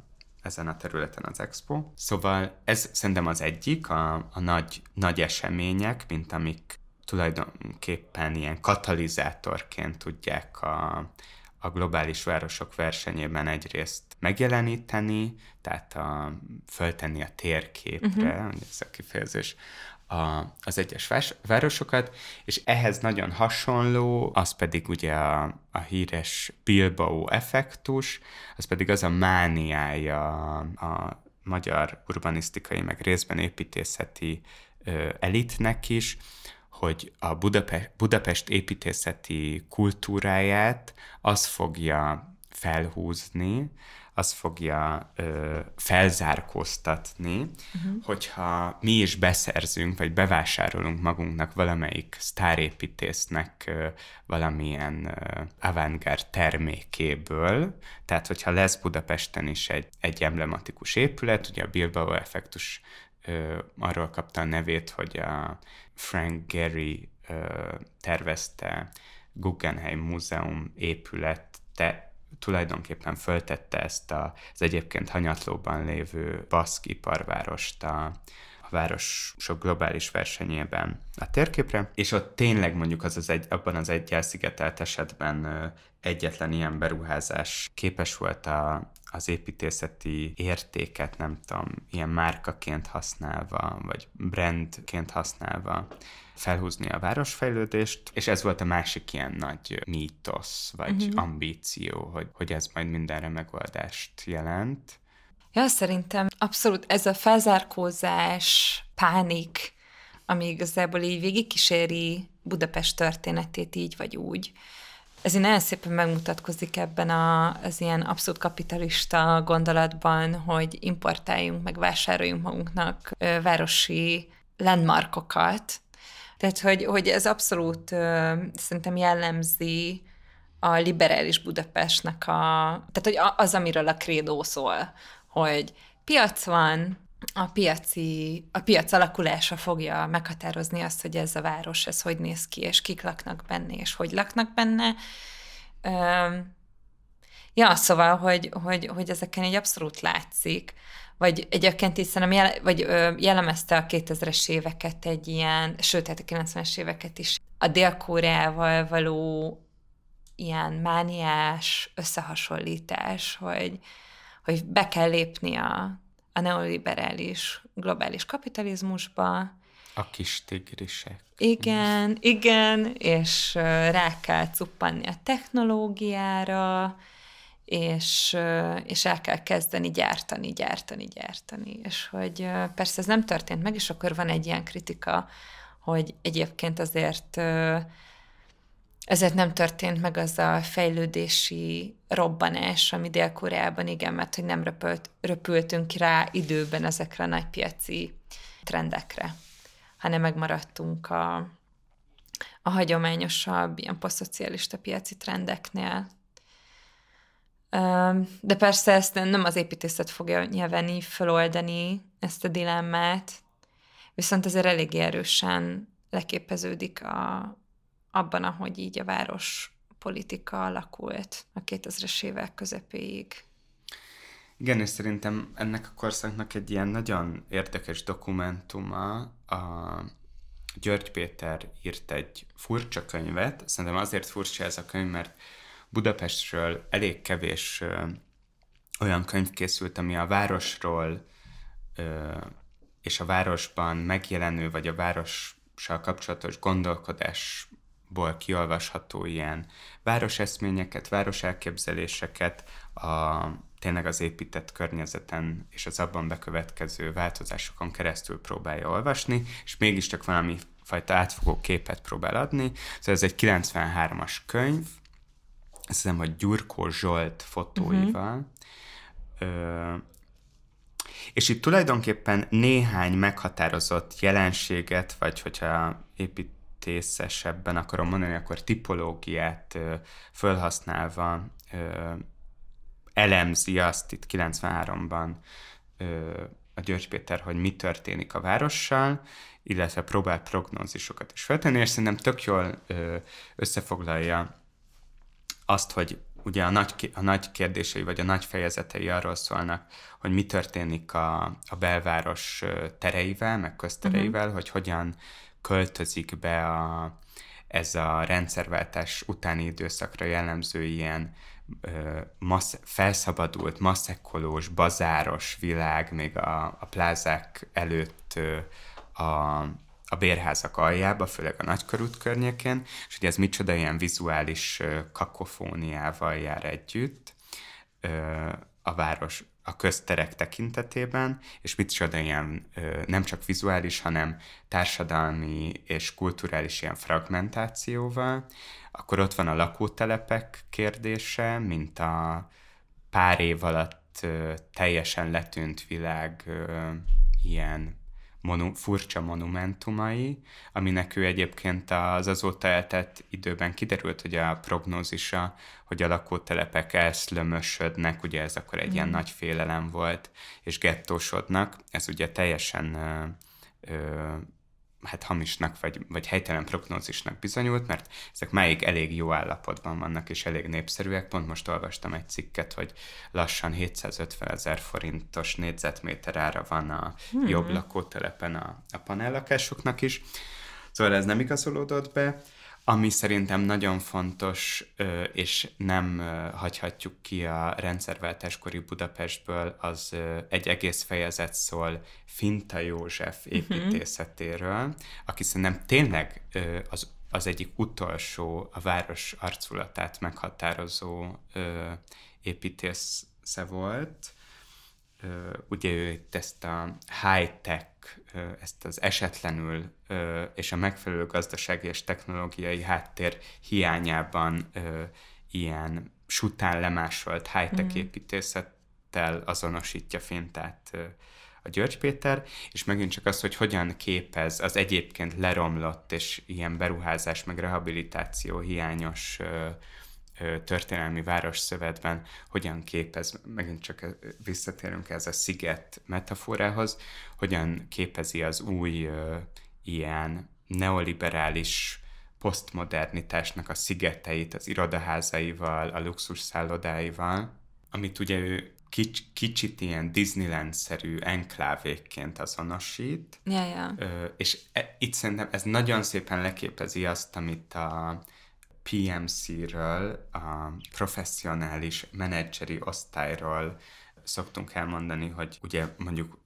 [SPEAKER 6] ezen a területen az expo. Szóval ez szerintem az egyik, a, a nagy, nagy események, mint amik tulajdonképpen ilyen katalizátorként tudják a, a globális városok versenyében egyrészt megjeleníteni, tehát a, föltenni a térképre, uh-huh. ez a kifejezés, a, az egyes városokat, és ehhez nagyon hasonló, az pedig ugye a, a híres Bilbao effektus, az pedig az a mániája a magyar urbanisztikai, meg részben építészeti ö, elitnek is, hogy a Budapest, Budapest építészeti kultúráját az fogja felhúzni, az fogja ö, felzárkóztatni, uh-huh. hogyha mi is beszerzünk, vagy bevásárolunk magunknak valamelyik sztárépítésznek ö, valamilyen ö, avantgárd termékéből, tehát hogyha lesz Budapesten is egy, egy emblematikus épület, ugye a Bilbao effektus ö, arról kapta a nevét, hogy a Frank Gehry ö, tervezte Guggenheim Múzeum épülete tulajdonképpen föltette ezt az egyébként hanyatlóban lévő baszk iparvárost a, a városok globális versenyében a térképre, és ott tényleg mondjuk az az egy, abban az egy elszigetelt esetben egyetlen ilyen beruházás képes volt a, az építészeti értéket, nem tudom, ilyen márkaként használva, vagy brandként használva felhúzni a városfejlődést, és ez volt a másik ilyen nagy mítosz, vagy uh-huh. ambíció, hogy, hogy ez majd mindenre megoldást jelent.
[SPEAKER 5] Ja, szerintem abszolút ez a felzárkózás, pánik, ami igazából így végigkíséri Budapest történetét így vagy úgy, ez így nagyon szépen megmutatkozik ebben a, az ilyen abszolút kapitalista gondolatban, hogy importáljunk, meg vásároljunk magunknak városi landmarkokat. Tehát, hogy, hogy ez abszolút ö, szerintem jellemzi a liberális Budapestnek a, tehát hogy az, amiről a krédó szól, hogy piac van, a piaci, a piac alakulása fogja meghatározni azt, hogy ez a város, ez hogy néz ki, és kik laknak benne, és hogy laknak benne. Ja, szóval, hogy, hogy, hogy ezeken egy abszolút látszik, vagy egyébként is szerintem jel, vagy, ö, jellemezte a 2000-es éveket egy ilyen, sőt, hát a 90-es éveket is, a Dél-Koreával való ilyen mániás összehasonlítás, hogy, hogy be kell lépni a, a neoliberális globális kapitalizmusba.
[SPEAKER 6] A kis tigrisek.
[SPEAKER 5] Igen, igen, és rá kell cuppanni a technológiára, és, és el kell kezdeni gyártani, gyártani, gyártani. És hogy persze ez nem történt meg, és akkor van egy ilyen kritika, hogy egyébként azért ezért nem történt meg az a fejlődési robbanás, ami Dél-Koreában, igen, mert hogy nem röpült, röpültünk rá időben ezekre a nagypiaci trendekre, hanem megmaradtunk a, a hagyományosabb, ilyen posztszocialista piaci trendeknél. De persze ezt nem az építészet fogja nyilván így feloldani, ezt a dilemmát, viszont azért elég erősen leképeződik a, abban, ahogy így a város politika alakult a 2000-es évek közepéig.
[SPEAKER 6] Igen, és szerintem ennek a korszaknak egy ilyen nagyon érdekes dokumentuma a György Péter írt egy furcsa könyvet, szerintem azért furcsa ez a könyv, mert Budapestről elég kevés ö, olyan könyv készült, ami a városról ö, és a városban megjelenő, vagy a várossal kapcsolatos gondolkodás ból kiolvasható ilyen városeszményeket, városelképzeléseket, a, tényleg az épített környezeten és az abban bekövetkező változásokon keresztül próbálja olvasni, és mégiscsak valami fajta átfogó képet próbál adni. Szóval ez egy 93-as könyv, azt hiszem, hogy Gyurkó Zsolt fotóival, uh-huh. Ö, és itt tulajdonképpen néhány meghatározott jelenséget, vagy hogyha épít részesebben akarom mondani, akkor tipológiát felhasználva elemzi azt itt 93-ban ö, a György Péter, hogy mi történik a várossal, illetve próbál prognózisokat is feltenni, és szerintem tök jól összefoglalja azt, hogy ugye a nagy, a nagy kérdései, vagy a nagy fejezetei arról szólnak, hogy mi történik a, a belváros tereivel, meg köztereivel, uh-huh. hogy hogyan költözik be a, ez a rendszerváltás utáni időszakra jellemző ilyen ö, massz, felszabadult, masszekolós, bazáros világ, még a, a plázák előtt ö, a, a bérházak aljába, főleg a nagykörút környékén, és hogy ez micsoda ilyen vizuális kakofóniával jár együtt ö, a város a közterek tekintetében, és mit csoda ilyen nem csak vizuális, hanem társadalmi és kulturális ilyen fragmentációval, akkor ott van a lakótelepek kérdése, mint a pár év alatt teljesen letűnt világ ilyen monu- furcsa monumentumai, aminek ő egyébként az azóta eltett időben kiderült, hogy a prognózisa, hogy a lakótelepek elszlömösödnek, ugye ez akkor egy mm. ilyen nagy félelem volt, és gettósodnak, ez ugye teljesen ö, ö, hát hamisnak vagy, vagy helytelen prognózisnak bizonyult, mert ezek máig elég jó állapotban vannak, és elég népszerűek. Pont most olvastam egy cikket, hogy lassan 750 ezer forintos négyzetméter ára van a hmm. jobb lakótelepen a, a panellakásoknak is. Szóval ez nem igazolódott be. Ami szerintem nagyon fontos, és nem hagyhatjuk ki a rendszerváltáskori Budapestből, az egy egész fejezet szól Finta József mhm. építészetéről, aki szerintem tényleg az, az egyik utolsó a város arculatát meghatározó építésze volt. Ugye ő itt ezt a high-tech ezt az esetlenül és a megfelelő gazdasági és technológiai háttér hiányában ilyen sután lemásolt high-tech mm. építészettel azonosítja Fintát a György Péter, és megint csak az, hogy hogyan képez az egyébként leromlott és ilyen beruházás meg rehabilitáció hiányos történelmi városszövetben hogyan képez, megint csak visszatérünk ez a sziget metaforához, hogyan képezi az új ilyen neoliberális posztmodernitásnak a szigeteit, az irodaházaival, a luxus szállodáival, amit ugye ő kics, kicsit ilyen Disneyland-szerű enklávékként azonosít.
[SPEAKER 5] Ja, ja.
[SPEAKER 6] És e, itt szerintem ez nagyon szépen leképezi azt, amit a PMC-ről, a professzionális menedzseri osztályról szoktunk elmondani, hogy ugye mondjuk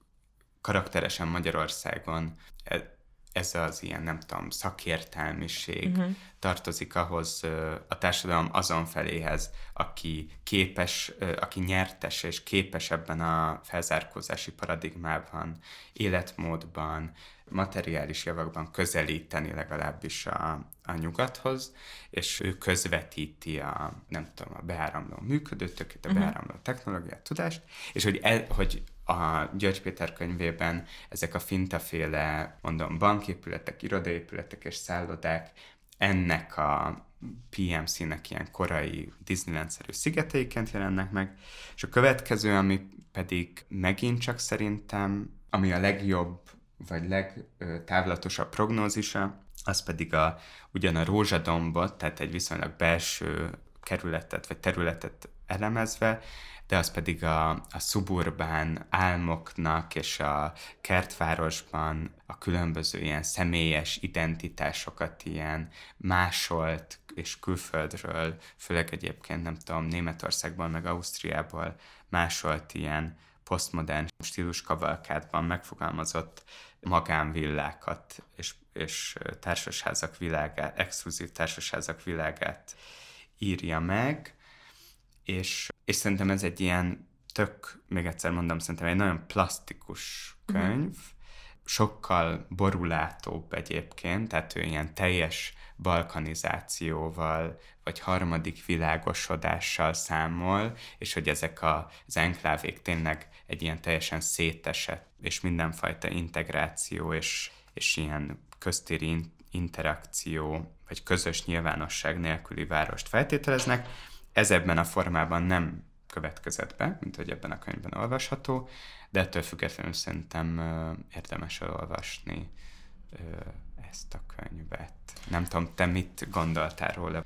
[SPEAKER 6] karakteresen Magyarországon e, ez az ilyen, nem tudom, szakértelmiség uh-huh. tartozik ahhoz a társadalom azon feléhez, aki képes, aki nyertes és képes ebben a felzárkózási paradigmában, életmódban, materiális javakban közelíteni legalábbis a, a nyugathoz, és ő közvetíti a, nem tudom, a beáramló működőtöket, a uh-huh. beáramló technológiát, tudást, és hogy, el, hogy a György Péter könyvében ezek a fintaféle, mondom, banképületek, irodaépületek és szállodák ennek a PMC-nek ilyen korai Disneyland-szerű szigeteiként jelennek meg, és a következő, ami pedig megint csak szerintem, ami a legjobb, vagy legtávlatosabb prognózisa, az pedig a, ugyan a rózsadombot, tehát egy viszonylag belső kerületet, vagy területet elemezve, de az pedig a, a szuburbán álmoknak és a kertvárosban a különböző ilyen személyes identitásokat ilyen másolt és külföldről, főleg egyébként nem tudom, Németországból meg Ausztriából másolt ilyen posztmodern stílus kavalkádban megfogalmazott magánvillákat és, és társasházak világát, exkluzív társasházak világát írja meg, és, és szerintem ez egy ilyen tök, még egyszer mondom, szerintem egy nagyon plastikus mhm. könyv, uh-huh. sokkal borulátóbb egyébként, tehát ő ilyen teljes balkanizációval, vagy harmadik világosodással számol, és hogy ezek a, az enklávék tényleg egy ilyen teljesen szétesett, és mindenfajta integráció, és, és ilyen köztéri interakció, vagy közös nyilvánosság nélküli várost feltételeznek, ez ebben a formában nem következett be, mint hogy ebben a könyvben olvasható, de ettől függetlenül szerintem érdemes elolvasni ezt a könyvet. Nem tudom, te mit gondoltál róla?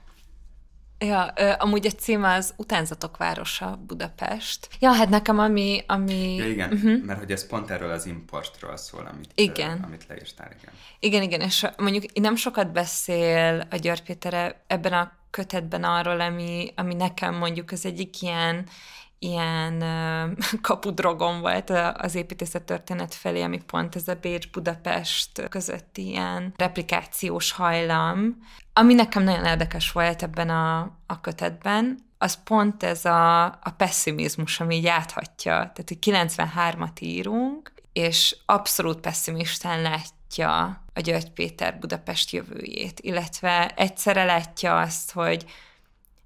[SPEAKER 5] Ja, amúgy a címe az Utánzatok városa Budapest. Ja, hát nekem ami... ami...
[SPEAKER 6] Ja, igen, uh-huh. mert hogy ez pont erről az importról szól, amit,
[SPEAKER 5] igen.
[SPEAKER 6] Ö, amit leírtál, igen.
[SPEAKER 5] Igen, igen, és mondjuk nem sokat beszél a György Péter ebben a kötetben arról, ami, ami nekem mondjuk az egyik ilyen, ilyen kapudrogon volt az építészet történet felé, ami pont ez a Bécs-Budapest közötti ilyen replikációs hajlam, ami nekem nagyon érdekes volt ebben a, a kötetben, az pont ez a, a pessimizmus, ami így áthatja. Tehát, hogy 93-at írunk, és abszolút pessimistán látja a György Péter Budapest jövőjét, illetve egyszerre látja azt, hogy,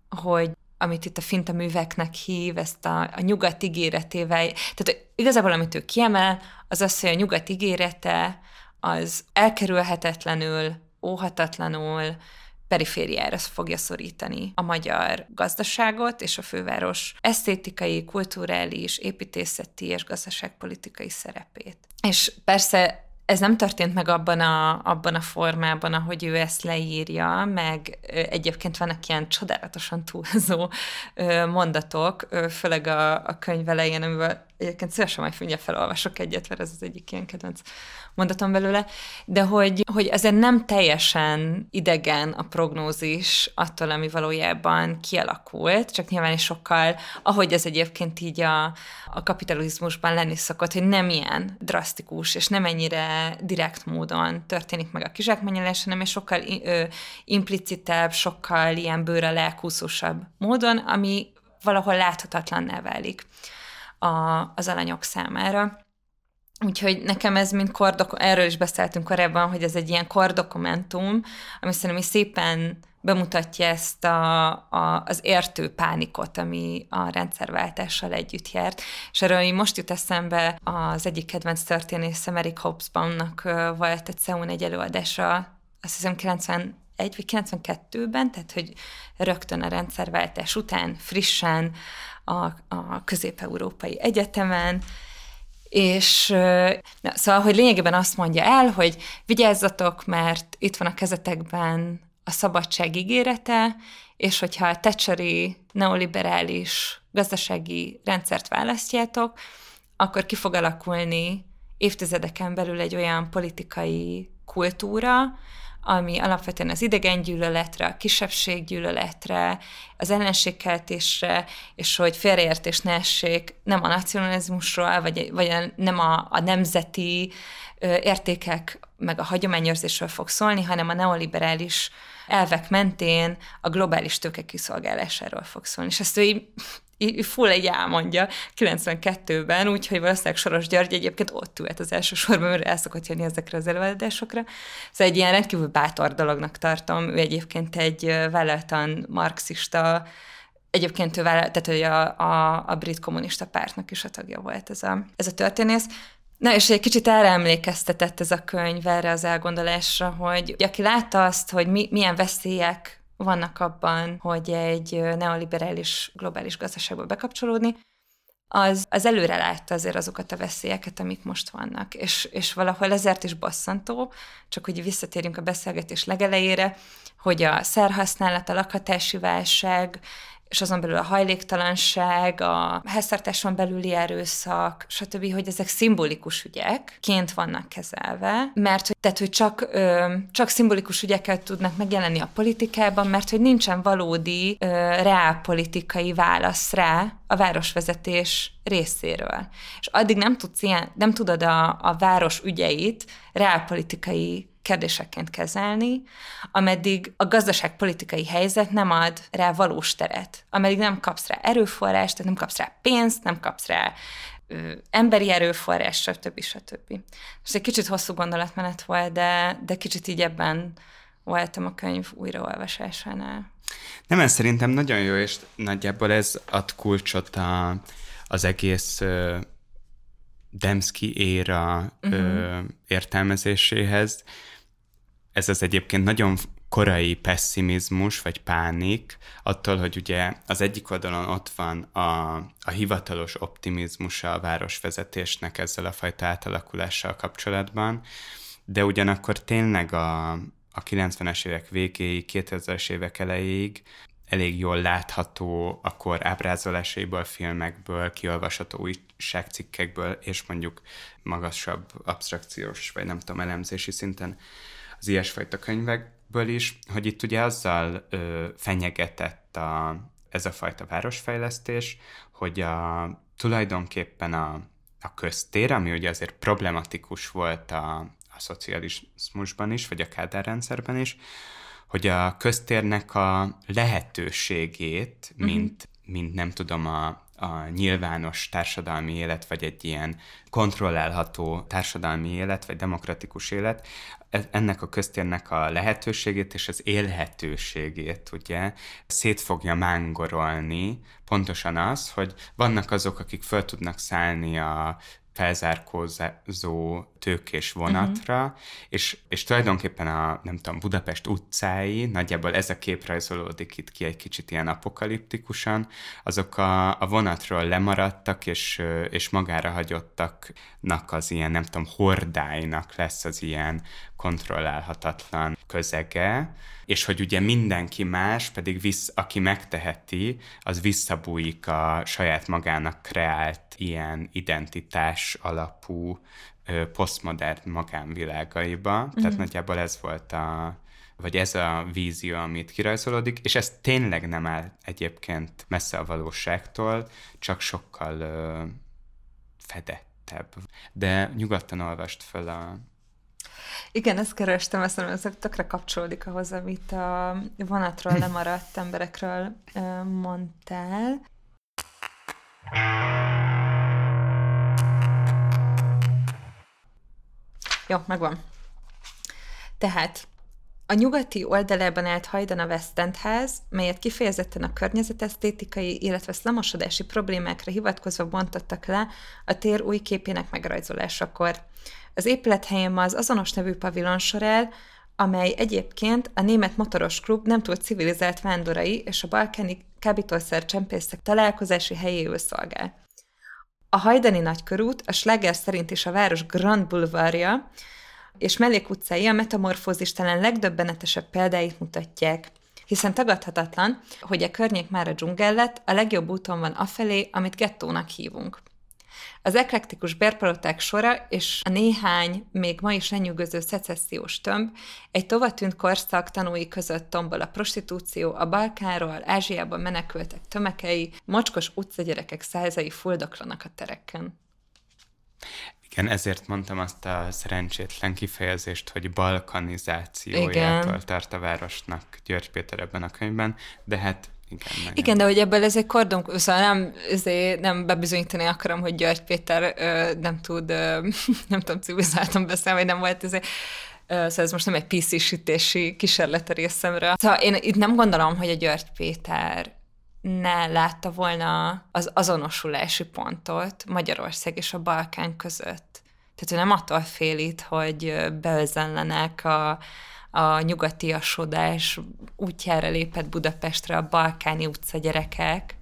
[SPEAKER 5] hogy amit itt a finta műveknek hív, ezt a, a nyugat ígéretével. Tehát igazából, amit ő kiemel, az az, hogy a nyugat ígérete az elkerülhetetlenül, óhatatlanul perifériára fogja szorítani a magyar gazdaságot és a főváros esztétikai, kulturális, építészeti és gazdaságpolitikai szerepét. És persze ez nem történt meg abban a, abban a formában, ahogy ő ezt leírja, meg egyébként vannak ilyen csodálatosan túlzó mondatok, főleg a, a könyv elején, amivel egyébként szívesen majd mindjárt felolvasok egyet, mert ez az egyik ilyen kedvenc mondatom belőle, de hogy, hogy ezért nem teljesen idegen a prognózis attól, ami valójában kialakult, csak nyilván is sokkal, ahogy ez egyébként így a, a kapitalizmusban lenni szokott, hogy nem ilyen drasztikus, és nem ennyire direkt módon történik meg a kizsákmányolás, hanem és sokkal ö, implicitebb, sokkal ilyen bőre lelkúszósabb módon, ami valahol láthatatlanná válik a, az alanyok számára. Úgyhogy nekem ez mint kordok, erről is beszéltünk korábban, hogy ez egy ilyen kordokumentum, ami szerintem szépen bemutatja ezt a, a, az értő pánikot, ami a rendszerváltással együtt járt. És erről most jut eszembe az egyik kedvenc történészem, Eric Hobsbawmnak volt egy Szeun egy előadása, azt hiszem vagy 92-ben, tehát hogy rögtön a rendszerváltás után frissen a, a Közép-Európai Egyetemen, és na, szóval, hogy lényegében azt mondja el, hogy vigyázzatok, mert itt van a kezetekben a szabadság ígérete, és hogyha a tecseri neoliberális gazdasági rendszert választjátok, akkor ki fog alakulni évtizedeken belül egy olyan politikai kultúra, ami alapvetően az idegengyűlöletre, a kisebbséggyűlöletre, az ellenségkeltésre, és hogy félreértés ne essék nem a nacionalizmusról, vagy, vagy nem a, a nemzeti értékek, meg a hagyományőrzésről fog szólni, hanem a neoliberális elvek mentén a globális tőke kiszolgálásáról fog szólni. És ezt ő így full egy elmondja 92-ben, úgyhogy valószínűleg Soros György egyébként ott ült az első sorban, mert el szokott jönni ezekre az előadásokra. Szóval egy ilyen rendkívül bátor dolognak tartom. Ő egyébként egy vállaltan marxista Egyébként ő vállal, tehát hogy a, a, a brit kommunista pártnak is a tagja volt ez a, ez a történész. Na, és egy kicsit erre emlékeztetett ez a könyv, erre az elgondolásra, hogy aki látta azt, hogy mi, milyen veszélyek vannak abban, hogy egy neoliberális globális gazdaságba bekapcsolódni, az, az előre látta azért azokat a veszélyeket, amik most vannak. És, és valahol ezért is bosszantó, csak hogy visszatérjünk a beszélgetés legelejére, hogy a szerhasználat, a lakhatási válság, és azon belül a hajléktalanság, a háztartáson belüli erőszak, stb., hogy ezek szimbolikus ügyekként vannak kezelve, mert hogy, tehát, hogy csak, ö, csak szimbolikus ügyekkel tudnak megjelenni a politikában, mert hogy nincsen valódi ö, reálpolitikai válasz rá a városvezetés részéről. És addig nem, tudsz ilyen, nem tudod a, a város ügyeit reálpolitikai kérdésekként kezelni, ameddig a gazdaságpolitikai helyzet nem ad rá valós teret, ameddig nem kapsz rá erőforrást, tehát nem kapsz rá pénzt, nem kapsz rá ö, emberi erőforrás, stb. stb. Most egy kicsit hosszú gondolatmenet volt, de, de kicsit így ebben voltam a könyv újraolvasásánál.
[SPEAKER 6] Nem, ez szerintem nagyon jó, és nagyjából ez ad kulcsot a, az egész ö, Demszki éra uh-huh. ö, értelmezéséhez, ez az egyébként nagyon korai pessimizmus vagy pánik, attól, hogy ugye az egyik oldalon ott van a, a hivatalos optimizmusa a városvezetésnek ezzel a fajta átalakulással kapcsolatban, de ugyanakkor tényleg a, a 90-es évek végéig, 2000-es évek elejéig elég jól látható akkor ábrázolásaiból, filmekből, kiolvasható újságcikkekből, és mondjuk magasabb abstrakciós, vagy nem tudom, elemzési szinten az ilyesfajta könyvekből is, hogy itt ugye azzal ö, fenyegetett a, ez a fajta városfejlesztés, hogy a, tulajdonképpen a, a köztér, ami ugye azért problematikus volt a, a szocializmusban is, vagy a kádárrendszerben is, hogy a köztérnek a lehetőségét, mint, uh-huh. mint nem tudom, a, a nyilvános társadalmi élet, vagy egy ilyen kontrollálható társadalmi élet, vagy demokratikus élet, ennek a köztérnek a lehetőségét és az élhetőségét ugye szét fogja mángorolni, pontosan az, hogy vannak azok, akik föl tudnak szállni a felzárkózó tőkés vonatra, uh-huh. és, és tulajdonképpen a, nem tudom, Budapest utcái, nagyjából ez a kép rajzolódik itt ki egy kicsit ilyen apokaliptikusan, azok a, a vonatról lemaradtak, és, és magára hagyottaknak az ilyen, nem tudom, hordáinak lesz az ilyen kontrollálhatatlan közege, és hogy ugye mindenki más, pedig visz, aki megteheti, az visszabújik a saját magának kreált ilyen identitás alapú posztmodern magánvilágaiba. Mm-hmm. Tehát mhm. nagyjából ez volt a, vagy ez a vízió, amit kirajzolódik, és ez tényleg nem áll egyébként messze a valóságtól, csak sokkal ö, fedettebb. De nyugodtan olvast fel a,
[SPEAKER 5] igen, ezt kerestem, azt mondom, ez tökre kapcsolódik ahhoz, amit a vonatról lemaradt emberekről mondtál. Jó, megvan. Tehát a nyugati oldalában állt hajdan a West End ház, melyet kifejezetten a környezetesztétikai, illetve szlamosodási problémákra hivatkozva bontottak le a tér új képének megrajzolásakor. Az épület helyén ma az azonos nevű pavilon sor el, amely egyébként a német motoros klub nem túl civilizált vándorai és a balkáni kábítószer csempészek találkozási helyéül szolgál. A hajdani nagykörút a Schlager szerint is a város Grand Boulevardja, és mellékutcái a metamorfózis talán legdöbbenetesebb példáit mutatják hiszen tagadhatatlan, hogy a környék már a dzsungel lett, a legjobb úton van afelé, amit gettónak hívunk. Az eklektikus bérpaloták sora és a néhány, még ma is lenyűgöző szecessziós tömb egy tovatűnt korszak tanúi között tombol a prostitúció, a Balkánról, Ázsiában menekültek tömekei, mocskos utcagyerekek százai fuldoklanak a tereken.
[SPEAKER 6] Igen, ezért mondtam azt a szerencsétlen kifejezést, hogy balkanizációjától Igen. tart a városnak György Péter ebben a könyvben, de hát
[SPEAKER 5] meg Igen, de hogy ebből ez egy kordon, szóval nem, ezért nem bebizonyítani akarom, hogy György Péter ö, nem tud, ö, nem tudom, civilizáltan beszélni, vagy nem volt ezért Szóval ez most nem egy PC-sítési kísérlet a részemről. Szóval én itt nem gondolom, hogy a György Péter ne látta volna az azonosulási pontot Magyarország és a Balkán között. Tehát ő nem attól fél itt, hogy beözenlenek a, a nyugatiasodás útjára lépett Budapestre a balkáni utca gyerekek,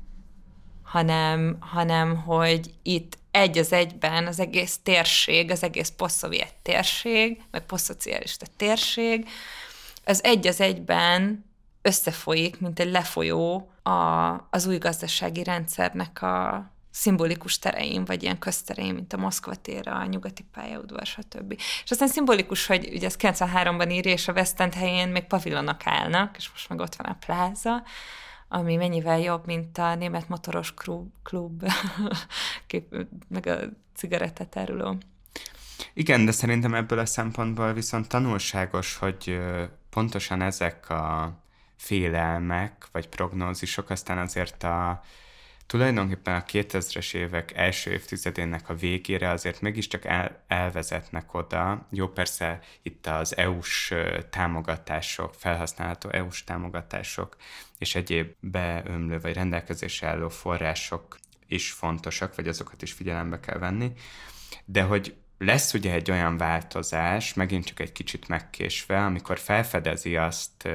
[SPEAKER 5] hanem, hanem hogy itt egy az egyben az egész térség, az egész posztszovjet térség, meg posztszocialista térség, az egy az egyben összefolyik, mint egy lefolyó a, az új gazdasági rendszernek a szimbolikus terein, vagy ilyen közterein, mint a Moszkva tér, a nyugati pályaudvar, stb. És aztán szimbolikus, hogy ugye ez 93-ban írja, és a West End helyén még pavilonok állnak, és most meg ott van a pláza, ami mennyivel jobb, mint a német motoros klub, klub meg a cigarettatáruló.
[SPEAKER 6] Igen, de szerintem ebből a szempontból viszont tanulságos, hogy pontosan ezek a félelmek, vagy prognózisok, aztán azért a tulajdonképpen a 2000-es évek első évtizedének a végére azért mégiscsak el, elvezetnek oda. Jó, persze itt az EU-s támogatások, felhasználható EU-s támogatások és egyéb beömlő vagy rendelkezésre álló források is fontosak, vagy azokat is figyelembe kell venni, de hogy lesz ugye egy olyan változás, megint csak egy kicsit megkésve, amikor felfedezi azt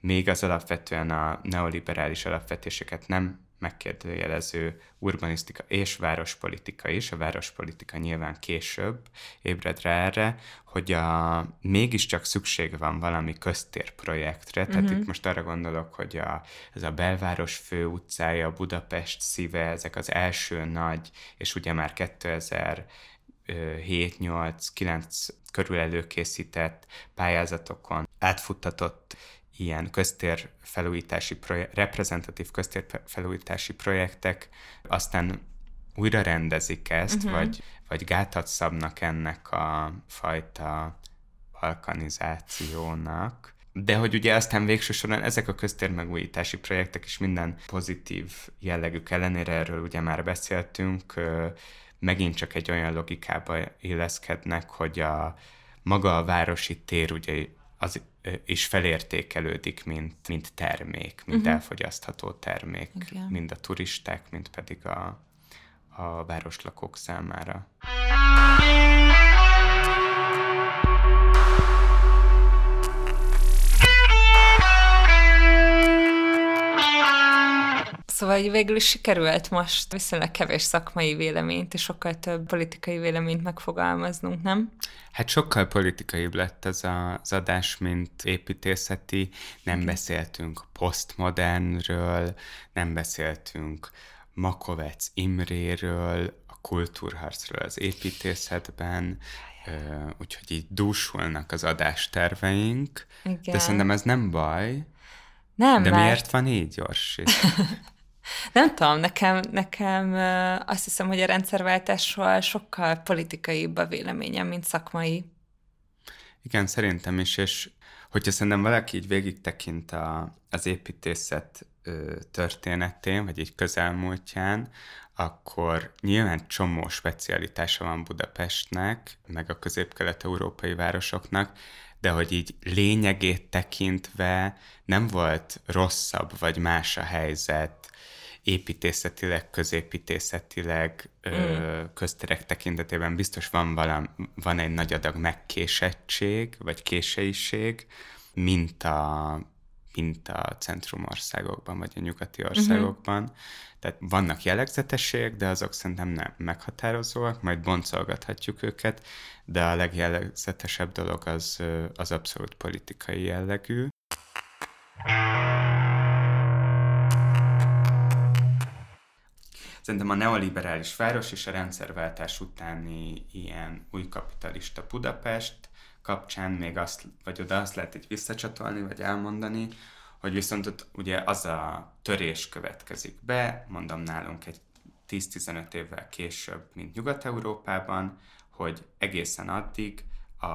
[SPEAKER 6] még az alapvetően a neoliberális alapvetéseket nem megkérdőjelező urbanisztika és várospolitika is, a várospolitika nyilván később ébred rá erre, hogy a, mégiscsak szükség van valami köztérprojektre, tehát uh-huh. itt most arra gondolok, hogy a, ez a belváros fő utcája, Budapest szíve, ezek az első nagy, és ugye már 2000 7-8-9 körül előkészített pályázatokon átfuttatott ilyen köztérfelújítási projekt, reprezentatív köztérfelújítási projektek aztán újra rendezik ezt, uh-huh. vagy, vagy gátat szabnak ennek a fajta balkanizációnak. De hogy ugye aztán végső soron ezek a köztérmegújítási projektek is minden pozitív jellegük ellenére, erről ugye már beszéltünk, megint csak egy olyan logikába illeszkednek, hogy a maga a városi tér ugye az is felértékelődik, mint, mint termék, mint uh-huh. elfogyasztható termék, Igen. mind a turisták, mind pedig a, a városlakók számára.
[SPEAKER 5] Szóval végül is sikerült most viszonylag kevés szakmai véleményt és sokkal több politikai véleményt megfogalmaznunk, nem?
[SPEAKER 6] Hát sokkal politikaibb lett ez az adás, mint építészeti. Nem beszéltünk posztmodernről, nem beszéltünk Makovec Imréről, a kultúrharcról az építészetben, úgyhogy így dúsulnak az adásterveink, Igen. de szerintem ez nem baj. Nem, De mert... miért van így, Orsi?
[SPEAKER 5] Nem tudom, nekem, nekem azt hiszem, hogy a rendszerváltásról sokkal politikaibb a véleményem, mint szakmai.
[SPEAKER 6] Igen, szerintem is, és hogyha szerintem valaki így végig tekint a, az építészet ö, történetén, vagy így közelmúltján, akkor nyilván csomó specialitása van Budapestnek, meg a közép-kelet-európai városoknak, de hogy így lényegét tekintve nem volt rosszabb vagy más a helyzet építészetileg, középítészetileg, mm. közterek tekintetében biztos van, valam, van egy nagy adag megkésettség, vagy késeiség, mint a, mint a centrumországokban, vagy a nyugati mhm. országokban. Uh-huh. Tehát vannak jellegzetességek, de azok szerintem nem meghatározóak, majd boncolgathatjuk őket, de a legjellegzetesebb dolog az, az abszolút politikai jellegű. Szerintem a neoliberális város és a rendszerváltás utáni ilyen új kapitalista Budapest kapcsán még azt, vagy oda azt lehet egy visszacsatolni, vagy elmondani, hogy viszont ott ugye az a törés következik be, mondom nálunk egy 10-15 évvel később, mint Nyugat-Európában, hogy egészen addig a,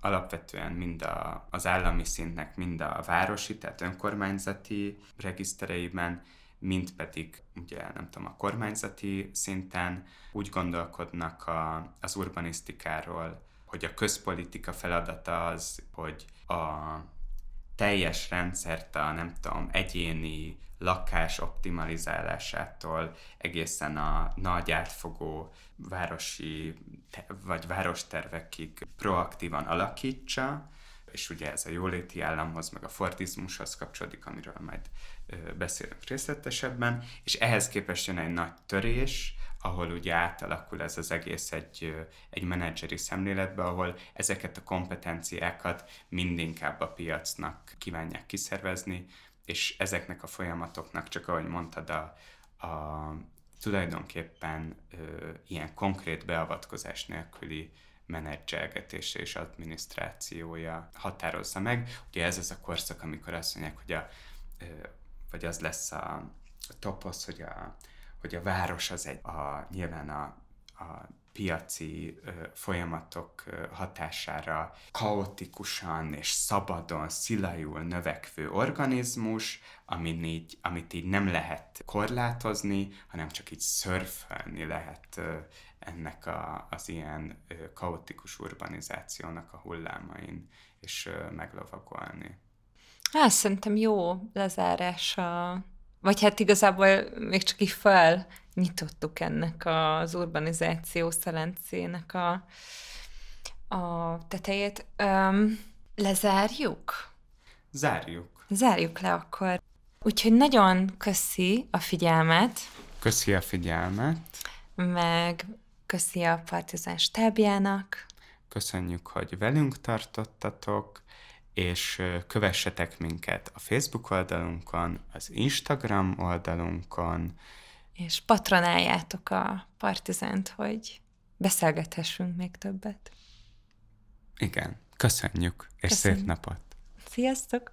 [SPEAKER 6] alapvetően mind a, az állami szintnek, mind a városi, tehát önkormányzati regisztereiben, mint pedig ugye nem tudom, a kormányzati szinten úgy gondolkodnak a, az urbanisztikáról, hogy a közpolitika feladata az, hogy a teljes rendszert a nem tudom, egyéni lakás optimalizálásától egészen a nagy átfogó városi vagy várostervekig proaktívan alakítsa, és ugye ez a jóléti államhoz, meg a fordizmushoz kapcsolódik, amiről majd beszélünk részletesebben, és ehhez képest jön egy nagy törés, ahol ugye átalakul ez az egész egy, egy menedzseri szemléletbe, ahol ezeket a kompetenciákat mindinkább a piacnak kívánják kiszervezni, és ezeknek a folyamatoknak, csak ahogy mondtad, a, a tulajdonképpen ö, ilyen konkrét beavatkozás nélküli menedzselgetése és adminisztrációja határozza meg. Ugye ez az a korszak, amikor azt mondják, hogy a, vagy az lesz a, a toposz, hogy a, hogy a város az egy, a, nyilván a, a piaci ö, folyamatok ö, hatására kaotikusan és szabadon, szilajul növekvő organizmus, amit így, amit így nem lehet korlátozni, hanem csak így szörfölni lehet ö, ennek a, az ilyen ö, kaotikus urbanizációnak a hullámain, és ö, meglovagolni.
[SPEAKER 5] Hát szerintem jó lezárás a vagy hát igazából még csak így felnyitottuk ennek az urbanizáció szelencének a, a tetejét. Um, lezárjuk?
[SPEAKER 6] Zárjuk.
[SPEAKER 5] Zárjuk le akkor. Úgyhogy nagyon köszi a figyelmet.
[SPEAKER 6] Köszi a figyelmet.
[SPEAKER 5] Meg köszi a Partizán stábjának.
[SPEAKER 6] Köszönjük, hogy velünk tartottatok és kövessetek minket a Facebook oldalunkon, az Instagram oldalunkon.
[SPEAKER 5] És patronáljátok a Partizent, hogy beszélgethessünk még többet.
[SPEAKER 6] Igen, köszönjük, és Köszönjük. szép napot!
[SPEAKER 5] Sziasztok!